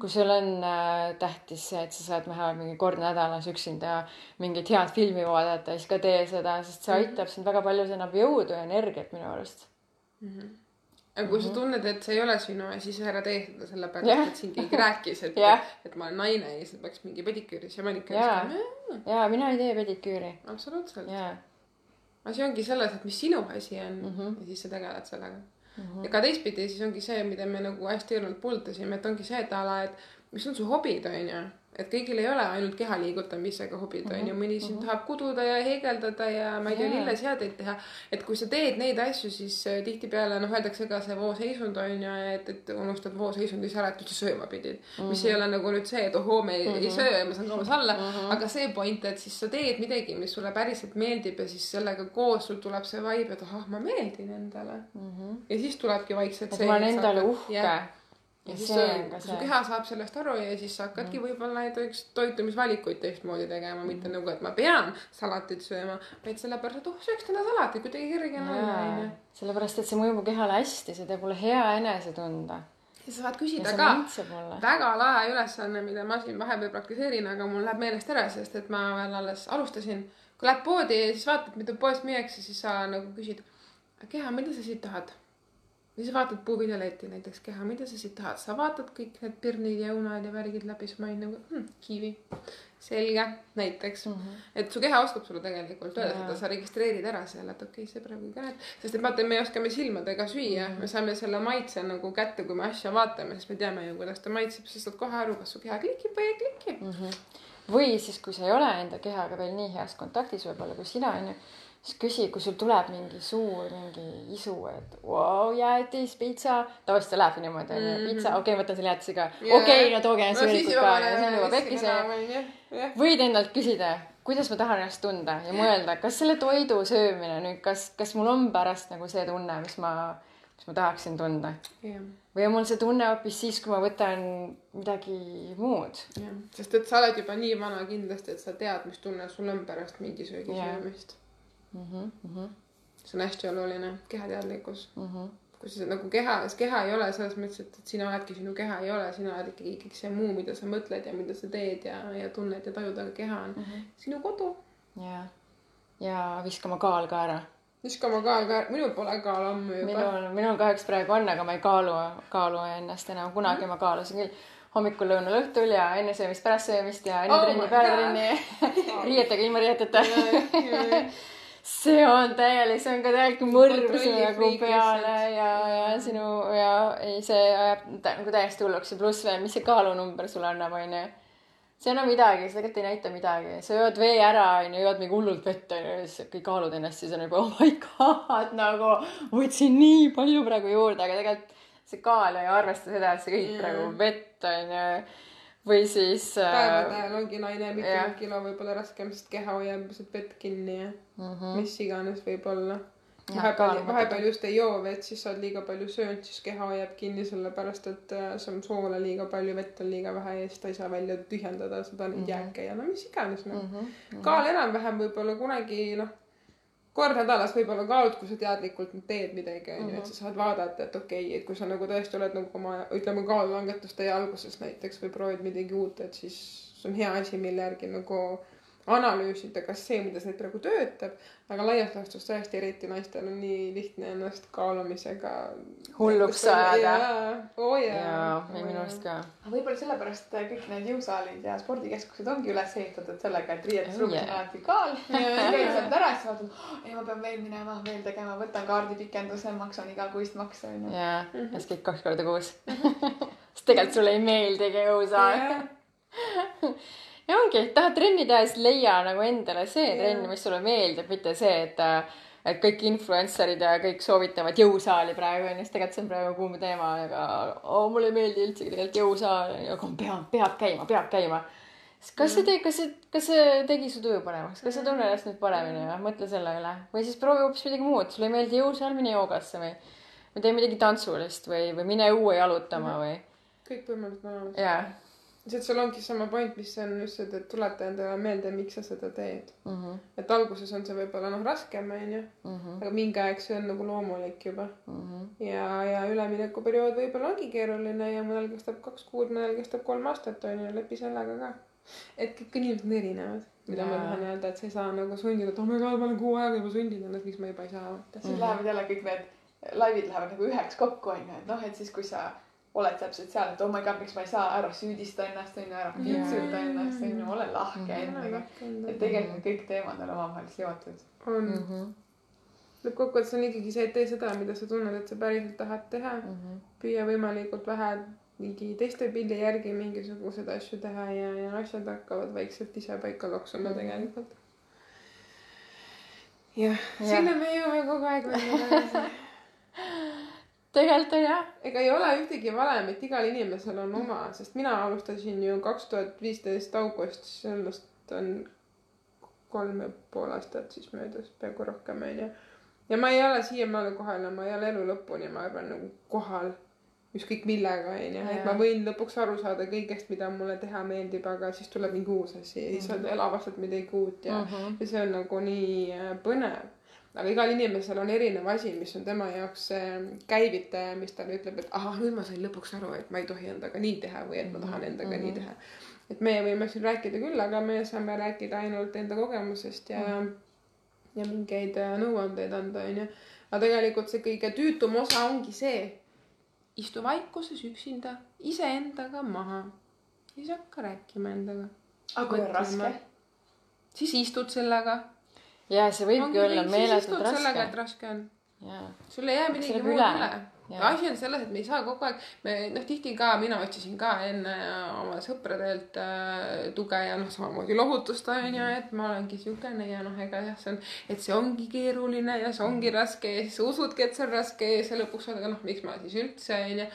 kui sul on äh, tähtis see, et sa saad vähemalt mingi kord nädalas üksinda mingit head filmi vaadata, siis ka tee seda, sest see aitab sind väga palju, see annab jõudu ja energiat minu arust. aga kui sa tunned, et see ei ole sinu asi, siis ära tee seda sellepärast Jah. et siin keegi rääkis, et Jah. et ma olen naine ja siis peaks mingi pediküüris ja maniküüris Jaa. käima. ja mina ei tee pediküüri. absoluutselt. ja, asi ongi selles, et mis sinu asi on mm. -hmm. ja siis sa tegeled sellega mm. -hmm. ja ka teistpidi siis ongi see, mida me nagu hästi eelnevalt puudutasime, et ongi see, et a la, et mis on su hobid, onju. et kõigil ei ole ainult keha liigutamisega hobid, onju, mõni siin tahab kududa ja heegeldada ja ma ei tea, lilleseadeid teha. et kui sa teed neid asju, siis äh, tihtipeale noh, öeldakse ka see vooseisund on ju, et, et unustad vooseisundis ära, et üldse sööma pidid mm. -hmm. mis ei ole nagu nüüd see, et ohoo, me ei, mm -hmm. ei söö ja ma saan kauas alla mm. -hmm. aga see point, et siis sa teed midagi, mis sulle päriselt meeldib ja siis sellega koos sul tuleb see vibe, et ahah, ma meeldin endale mm. -hmm. ja siis tulebki vaikselt et ma olen endale uhke. ja Ja siis see su, keha saab sellest aru ja siis sa hakkadki võib-olla näiteks toitumisvalikuid teistmoodi tegema, mitte nagu, et ma pean salatit sööma, vaid sellepärast, et oh, sööks täna salatit, kuidagi kerge on onju. sellepärast, et see mõjub mu kehale hästi, see teeb mulle hea enesetunde. ja sa saad küsida ka väga lahe ülesanne, mida ma siin vahepeal praktiseerin, aga mul läheb meelest ära, sest et ma veel alles alustasin. kui lähed poodi ja siis vaatad, mida poes müüakse, siis sa nagu küsid, keha, mida sa siit tahad? Ja siis vaatad puuviljaletti näiteks keha, mida sa siit tahad, sa vaatad kõik need pirnid ja õunad ja värgid läbi, siis ma olin nagu hm, kiivi. selge, näiteks mm. -hmm. et su keha oskab sulle tegelikult öelda seda, sa registreerid ära selle, et okei okay,, see praegu kõne. sest et vaata, me oskame silmadega süüa mm, -hmm. me saame selle maitse nagu kätte, kui me asja vaatame, sest me teame ju, kuidas ta maitseb, sa saad kohe aru, kas su keha klikib või ei kliki mm. Mhm. või siis, kui sa ei ole enda kehaga veel nii heas kontaktis võib-olla kui sina onju, siis küsi, kui sul tuleb mingi suur mingi isu, et vau, jäätis, pitsa, tavaliselt see lähebki niimoodi onju, Mhm. pitsa, okei okay,, võtan selle jäätise ka, Jaa. okei, no tooge no sõelikut siis ka ja see on juba pekkis jah, võid endalt küsida, kuidas ma tahan ennast tunda ja mõelda, kas selle toidu söömine nüüd, kas, kas mul on pärast nagu see tunne, mis ma, mis ma tahaksin tunda jah, või on mul see tunne hoopis siis, kui ma võtan midagi muud. jah, sest et sa oled juba nii vana kindlasti, et sa tead, mis tunne sul on pärast mingi söögi Jaa. söömist. Mm -hmm, see on hästi oluline, kehateadlikkus. mm -hmm. kui sa nagu keha, keha ei ole selles mõttes, et, et sina oledki sinu keha ei ole, sina oled ikkagi kõik see muu, mida sa mõtled ja mida sa teed ja, ja tunned ja tajud, aga keha on mm. -hmm. sinu kodu. ja, ja viska oma kaal ka ära. viska oma kaal ka, minul pole kaal ammu juba. minul, minul kahjuks praegu on, aga ma ei kaalu, kaalu ennast enam, kunagi ma kaalusin küll hommikul, lõunal, õhtul ja enne söömist, pärast söömist ja enne Oh trenni, peale trenni, riietega, ilma riieteta. See on täielik, see on ka täielik mõrv sulle nagu peale ja, ja sinu ja ei, see ajab nagu täiesti hulluks ja pluss veel, mis see kaalunumber sulle annab, onju. see ei anna midagi, see tegelikult ei näita midagi, sa jood vee ära, onju, jood mingi hullult vett, onju, ja siis kõik kaalud ennast, siis on juba oh my god, nagu võtsin nii palju praegu juurde, aga tegelikult see kaal ei arvesta seda, et sa kõik Jaa. praegu vett, onju. Või siis päevade äh,. ajal ongi naine mitukümmend kilo võib-olla raskem, sest keha hoiab lihtsalt vett kinni ja Mm -hmm. mis iganes võib-olla. Vahepeal, vahepeal just ei joo vett, siis sa oled liiga palju söönud, siis keha hoiab kinni, sellepärast et äh, see on soola liiga palju, vett on liiga vähe ja siis ta ei saa välja tühjendada seda neid mm -hmm. jääke ja no mis iganes noh mm. -hmm. kaal enam-vähem võib-olla kunagi noh, kord nädalas võib-olla kaalud, kui sa teadlikult teed midagi, onju, et sa saad vaadata, et okei okay,, et kui sa nagu tõesti oled nagu oma, ütleme, kaalulangetuste alguses näiteks või proovid midagi uut, et siis see on hea asi, mille järgi nagu analüüsida, kas see, mida sa teed praegu töötab, aga laias laastus tõesti eriti naistel on nii lihtne ennast kaalumisega Hulluks ajada. oo jaa jaa, minu arust ka. võib-olla sellepärast kõik need jõusaalid ja spordikeskused ongi üles ehitatud sellega, et riietusruumis Oh, on yeah. alati kaal. Käid sealt ära, siis vaatad, ei ma pean veel minema, veel tegema, võtan kaardipikenduse, maksan igakuist makse onju. jaa, ja siis kõik kaks korda kuus. sest tegelikult sulle ei meeldigi jõusaal. ja ongi, tahad trenni teha, siis leia nagu endale see Jaa. trenn, mis sulle meeldib, mitte see, et et kõik influencer'id ja kõik soovitavad jõusaali praegu onju, sest tegelikult see on praegu kuum teema, aga oh, mulle ei meeldi üldsegi tegelikult jõusaal, aga peab, peab käima, peab käima. kas see tegi, kas see, kas see tegi su tuju paremaks, kas sa tunned ennast nüüd paremini või? Mõtle selle üle. Või siis proovi hoopis midagi muud, sulle ei meeldi jõusaal, mine joogasse või või tee midagi tantsulist või, või mine õue jalutama või. Kõik võimalused on olemas. jaa et sul ongi sama point, mis on just see, et tuleta endale meelde, miks sa seda teed. mm. -hmm. et alguses on see võib-olla noh raskem onju, Mm -hmm. aga mingi aeg see on nagu loomulik juba Mm -hmm. ja, ja üleminekuperiood võib-olla ongi keeruline ja mõnel kestab kaks kuud, mõnel kestab kolm aastat onju, lepi sellega ka. et kõik inimesed on erinevad, mida ma Jaa. tahan öelda, et sa ei saa nagu sundida, et oh my god, ma olen kuu aega juba sundinud ennast, miks ma juba ei saa siis lähevad jälle kõik need laivid lähevad nagu üheks kokku onju, et noh, et siis kui sa oled täpselt seal, et oh my god, miks ma ei saa ära süüdista ennast onju, ära pitsuta ennast onju, ole lahke endaga. et tegelikult kõik teemad on omavahel seotud. on Mm -hmm. lõppkokkuvõttes on ikkagi see, et tee seda, mida sa tunned, et sa päriselt tahad teha. Mm -hmm. püüa võimalikult vähe mingi teiste pildi järgi mingisuguseid asju teha ja, ja asjad hakkavad vaikselt ise paika loksuma tegelikult. jah, Jah. sinna me jõuame kogu aeg välja tagasi. Tegelikult on jah. ega ei ole ühtegi valemit, igal inimesel on oma, sest mina alustasin ju kaks tuhat viisteist augustis, sellest on kolm ja pool aastat siis möödas, peaaegu rohkem onju. ja ma ei ole siiamaani kohal ja ma ei ole elu lõpuni, ma arvan, nagu kohal. ükskõik millega onju, et ma võin lõpuks aru saada kõigest, mida mulle teha meeldib, aga siis tuleb mingi uus asi ja siis mm. avastad midagi uut ja mm, Mhm. -hmm. ja see on nagu nii põnev. Aga igal inimesel on erinev asi, mis on tema jaoks see käivitaja, mis talle ütleb, et ahah, nüüd ma sain lõpuks aru, et ma ei tohi endaga nii teha või et ma tahan endaga mm -hmm. nii teha. et meie võime siin rääkida küll, aga me saame rääkida ainult enda kogemusest ja mm, -hmm. ja mingeid äh, nõuandeid anda, onju. aga tegelikult see kõige tüütum osa ongi see, istu vaikuses üksinda iseendaga maha, siis hakka rääkima endaga. aga kui on raske? siis istud sellega. Ja see võibki olla meeletult sellega, et raske. raske on. sul ei jää midagi muud üle. üle, asi on selles, et me ei saa kogu aeg, me noh, tihti ka mina otsisin ka enne oma sõpradelt äh, tuge ja noh, samamoodi lohutust on ju, et ma olengi siukene ja noh, ega jah, see on, et see ongi keeruline ja see ongi raske ja siis usudki, et see on raske ja siis lõpuks oled, noh, miks ma siis üldse on ju.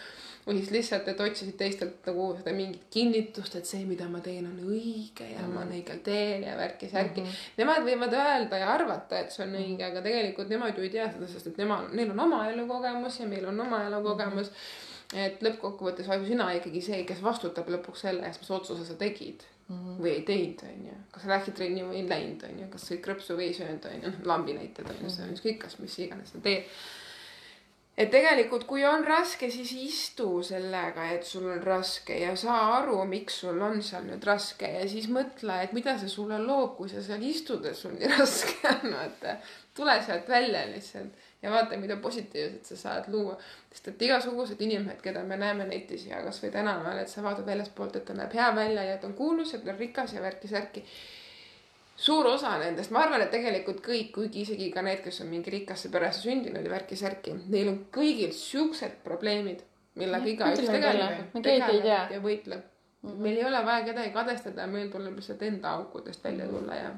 Või siis lihtsalt, et otsisid teistelt nagu seda mingit kinnitust, et see, mida ma teen, on õige ja mm. ma olen õigel teel ja värki-särki mm. -hmm. Nemad võivad öelda ja arvata, et see on õige, aga tegelikult nemad ju ei tea seda, sest et nemad, neil on oma elukogemus ja meil on oma elukogemus mm. -hmm. et lõppkokkuvõttes oled ju sina ikkagi see, kes vastutab lõpuks selle eest, mis otsuse sa tegid mm -hmm. või ei teinud, onju. kas sa läksid trenni või ei läinud, onju, kas sõid krõpsu või ei söönud, onju, lambi näited onju, see on ükskõik, kas mis iganes sa teed et tegelikult, kui on raske, siis istu sellega, et sul on raske ja saa aru, miks sul on seal nüüd raske ja siis mõtle, et mida see sulle loob, kui sa seal istudes sul nii raske on, vaata. tule sealt välja lihtsalt ja vaata, mida positiivset sa saad luua. sest et igasugused inimesed, keda me näeme netis ja kasvõi tänaval, et sa vaatad väljaspoolt, et ta näeb hea välja ja ta on kuulus ja ta on rikas ja värki-särki suur osa nendest, ma arvan, et tegelikult kõik, kuigi isegi ka need, kes on mingi rikasse peresse sündinud ja värki-särki, neil on kõigil siuksed probleemid, millega igaüks ei tea. ja võitleb mm. -hmm. meil ei ole vaja kedagi kadestada, meil tuleb lihtsalt enda aukudest välja tulla ja,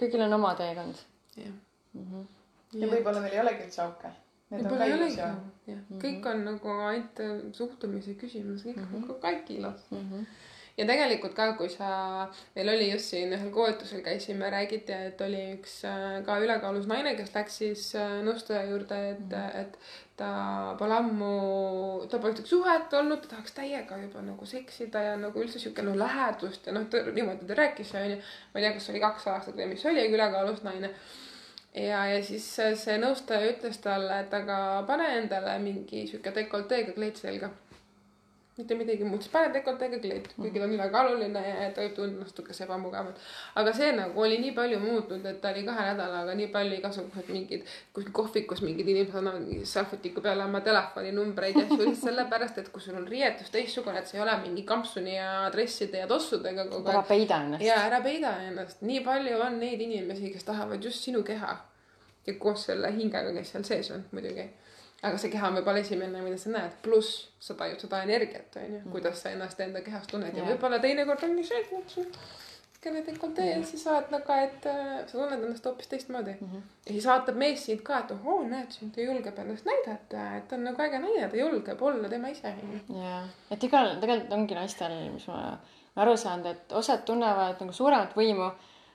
kõigil on oma teekond. jah. ja võib-olla meil ei olegi üldse auke. Need on võib-olla ei ka olegi jah, kõik on nagu ainult äh, suhtumise küsimus, kõik mm, -hmm. kõik ilus ja tegelikult ka, kui sa, meil oli just siin ühel koolitusel käisime, räägiti, et oli üks äh, ka ülekaalus naine, kes läks siis äh, nõustaja juurde, et, et ta pole ammu, ta ühtegi suhet olnud, ta tahaks täiega juba nagu seksida ja nagu üldse sihuke noh lähedust ja noh, niimoodi ta rääkis, onju. ma ei tea, kas oli kaks aastat või mis oli, ülekaalus naine ja, ja siis see see nõustaja ütles talle, et aga pane endale mingi sihuke dekolteega kleit selga. Mitte midagi muud, siis pane dekolteega kleit, kuigi ta on ülekaaluline ja ta võib tunda natukese ebamugavalt. aga see nagu oli nii palju muutnud, et ta oli kahe nädalaga nii palju igasugused mingid, kuskil kohvikus mingid inimesed annavad mingi salvetiku peale oma telefoninumbreid ja asju lihtsalt sellepärast, et kui sul on riietus teistsugune, et see ei ole mingi kampsuni ja dresside ja tossudega kogu ära aeg. peida ennast. ja ära peida ennast, nii palju on neid inimesi, kes tahavad just sinu keha. ja koos selle hingega, kes seal sees on muidugi. Aga see keha on võib-olla esimene, mida sa näed, pluss sa tajud seda energiat, onju, kuidas sa ennast enda kehas tunned. Ja Jaa. võib-olla teinekord ongi see, et sul kelle dekoltee ja siis oled nagu, et äh, sa tunned ennast hoopis teistmoodi. Mm. -hmm. ja siis vaatab mees sind ka, et ohoo, näed, ta julgeb ennast näidata, et ta on nagu äge naine, ta julgeb olla tema ise, jaa, et igal, tegelikult ongi naistel, mis ma olen aru saanud, et osad tunnevad nagu suuremat võimu,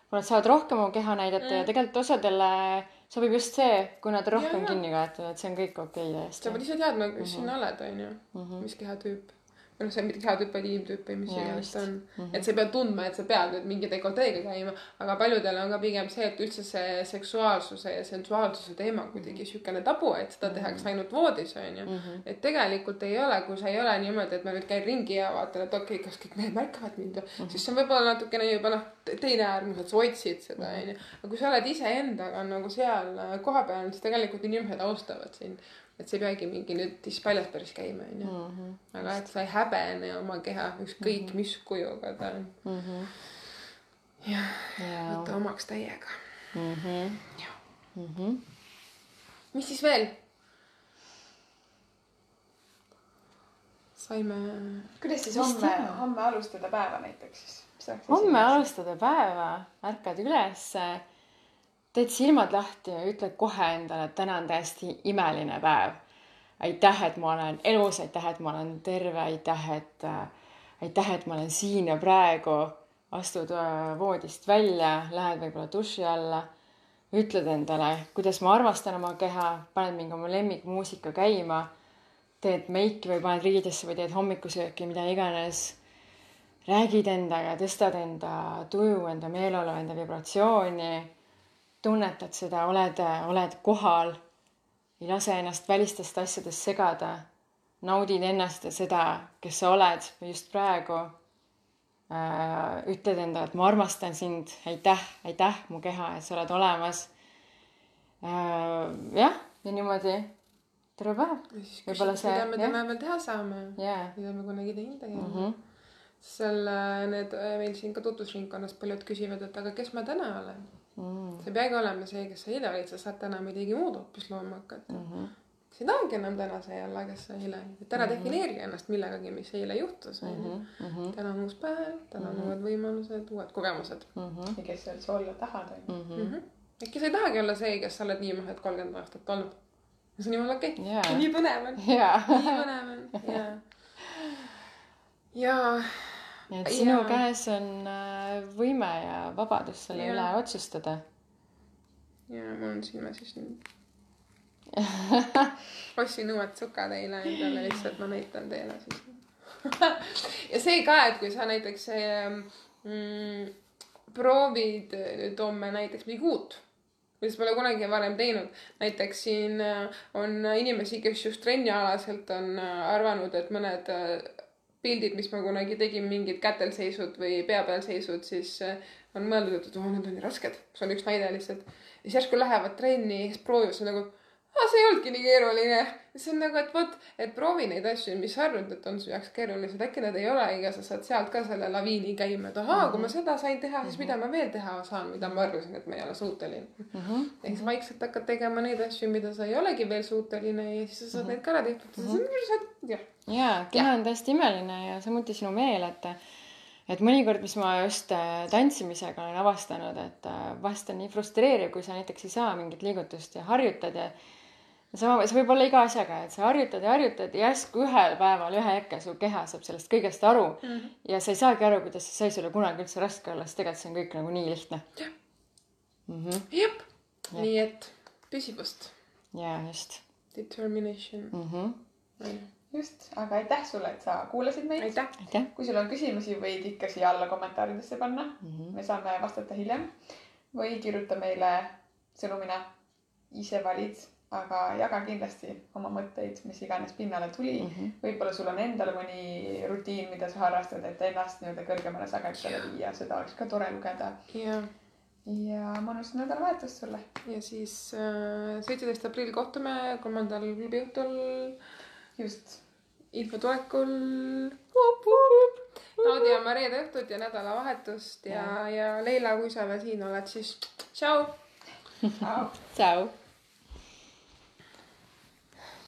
kui nad saavad rohkem oma keha näidata. Mm. ja tegelikult osadele sobib just see, kui nad rohkem Jaa. kinni kaetud, et see on kõik okei okay, sa pead täiesti. ise teadma, kes sina oled, onju, mis kehatüüp. Või noh, see on kehatüüp, vaid inimtüüp või mis iganes ta on. et sa ei pea tundma, et sa pead nüüd mingi dekolteega käima, aga paljudel on ka pigem see, et üldse see seksuaalsuse ja sensuaalsuse teema on kuidagi siukene tabu, et seda tehakse ainult voodis, onju. et tegelikult ei ole, kui sa ei ole niimoodi, et ma nüüd käin ringi ja vaatan, et okei okay,, kas kõik mehed märkavad mind või, siis see on võib-olla natukene juba noh, teine äärmus, et sa otsid seda, onju. aga kui sa oled iseendaga nagu seal kohapeal, siis tegelikult inimesed austavad sind. Et see ei peagi mingi nüüd tiss paljas päris käima, onju. aga et sa ei häbene oma keha, ükskõik mis kujuga ta on. jah, jaa. võta omaks täiega. Mhm. mis siis veel? saime. kuidas siis homme homme alustada päeva näiteks siis? homme. alustada päeva, ärkad ülesse, teed silmad lahti ja ütled kohe endale, et täna on täiesti imeline päev. aitäh, et ma olen elus, aitäh, et ma olen terve, aitäh, et äh,, aitäh, et ma olen siin ja praegu. astud äh, voodist välja, lähed võib-olla duši alla, ütled endale, kuidas ma armastan oma keha, paned mingi oma lemmikmuusika käima, teed meiki või paned riidesse või teed hommikusööki, mida iganes. räägid endaga, tõstad enda tuju, enda meeleolu, enda vibratsiooni. Tunnetad seda, oled, oled kohal. ei lase ennast välistest asjadest segada. naudid ennast ja seda, kes sa oled just praegu äh, ütled endale, et ma armastan sind, aitäh, aitäh, mu keha, et sa oled olemas äh,. jah, ja niimoodi terve päev. Võib-olla see- mida me täna veel teha saame jaa mida me kunagi teinud ei mm ole -hmm. seal äh, need äh, meil siin ka tutvusringkonnas paljud küsivad, et aga kes ma täna olen. Mm sa ei peagi olema see, kes sa eile olid, sa saad täna midagi muud hoopis looma hakata. -hmm. sa ei tahagi enam täna see olla, kes sa eile olid, et ära defineeri ennast millegagi, mis eile juhtus, onju. Mm -hmm. täna on uus päev, täna on Mhm. uued võimalused, uued kogemused Mm -hmm. ja kes sa üldse olla tahad, onju. Mm mm. -hmm. äkki sa ei tahagi olla see, kes sa oled niimoodi kolmkümmend aastat olnud. see on jumala okei okay.. jaa, nii põnev on, jaa. nii põnev on ja, ja et sinu Jaa. käes on äh, võime ja vabadus selle Jaa. üle otsustada. ja mul on siin ma siis nüüd ostsin uued sukad eile endale lihtsalt ma näitan teile siis ja see ka, et kui sa näiteks mm, proovid nüüd homme näiteks midagi uut mida sa pole kunagi varem teinud. näiteks siin äh, on inimesi, kes just trennialaselt on äh, arvanud, et mõned pildid, mis ma kunagi tegin, mingid kätel seisud või pea peal seisud, siis äh, on mõeldud, et oo, need on nii rasked. see on üks näide lihtsalt. siis järsku lähevad trenni siis proovivad seda nagu, aa, see ei olnudki nii keeruline. siis on nagu, et vot, et proovi neid asju, mis sa arvad, et on su jaoks keerulised, äkki need ei olegi ja sa saad sealt ka selle laviini käima, et ahaa, kui ma seda sain teha, siis mida ma veel teha saan, mida ma arvasin, et ma ei ole suuteline. ehk siis vaikselt hakkad tegema neid asju, mida sa ei olegi veel suuteline ja siis sa saad neid ka ära tehtud mm. -hmm. jah, jaa, keha on täiesti imeline ja samuti sinu meel, et et mõnikord, mis ma just äh, tantsimisega olen avastanud, et äh, vahest on nii frustreeriv, kui sa näiteks ei saa mingit liigutust ja harjutad ja ja sama, see võib olla iga asjaga, et sa harjutad ja harjutad ja järsku ühel päeval, ühe hetke su keha saab sellest kõigest aru mm -hmm. ja sa ei saagi aru, kuidas see sai sulle kunagi üldse raske olla, sest tegelikult see on kõik nagu nii lihtne. Mhm. jep, nii et püsivust, jaa, just determination mm. -hmm. just, aga aitäh sulle, et sa kuulasid meid. aitäh, aitäh kui sul on küsimusi, võid ikka siia alla kommentaaridesse panna mm. -hmm. me saame vastata hiljem või kirjuta meile sõnumina, ise valid, aga jaga kindlasti oma mõtteid, mis iganes pinnale tuli mm. -hmm. võib-olla sul on endal mõni rutiin, mida sa harrastad, et ennast nii-öelda kõrgemale sagedusele viia, seda oleks ka tore lugeda. ja, ja mõnusat nädalavahetust sulle. ja siis äh, seitseteist aprill kohtume kolmandal klubiõhtul just, infotulekul. naudi oma reede õhtut ja nädalavahetust ja, ja Leila, kui sa veel siin oled, siis tšau. tšau.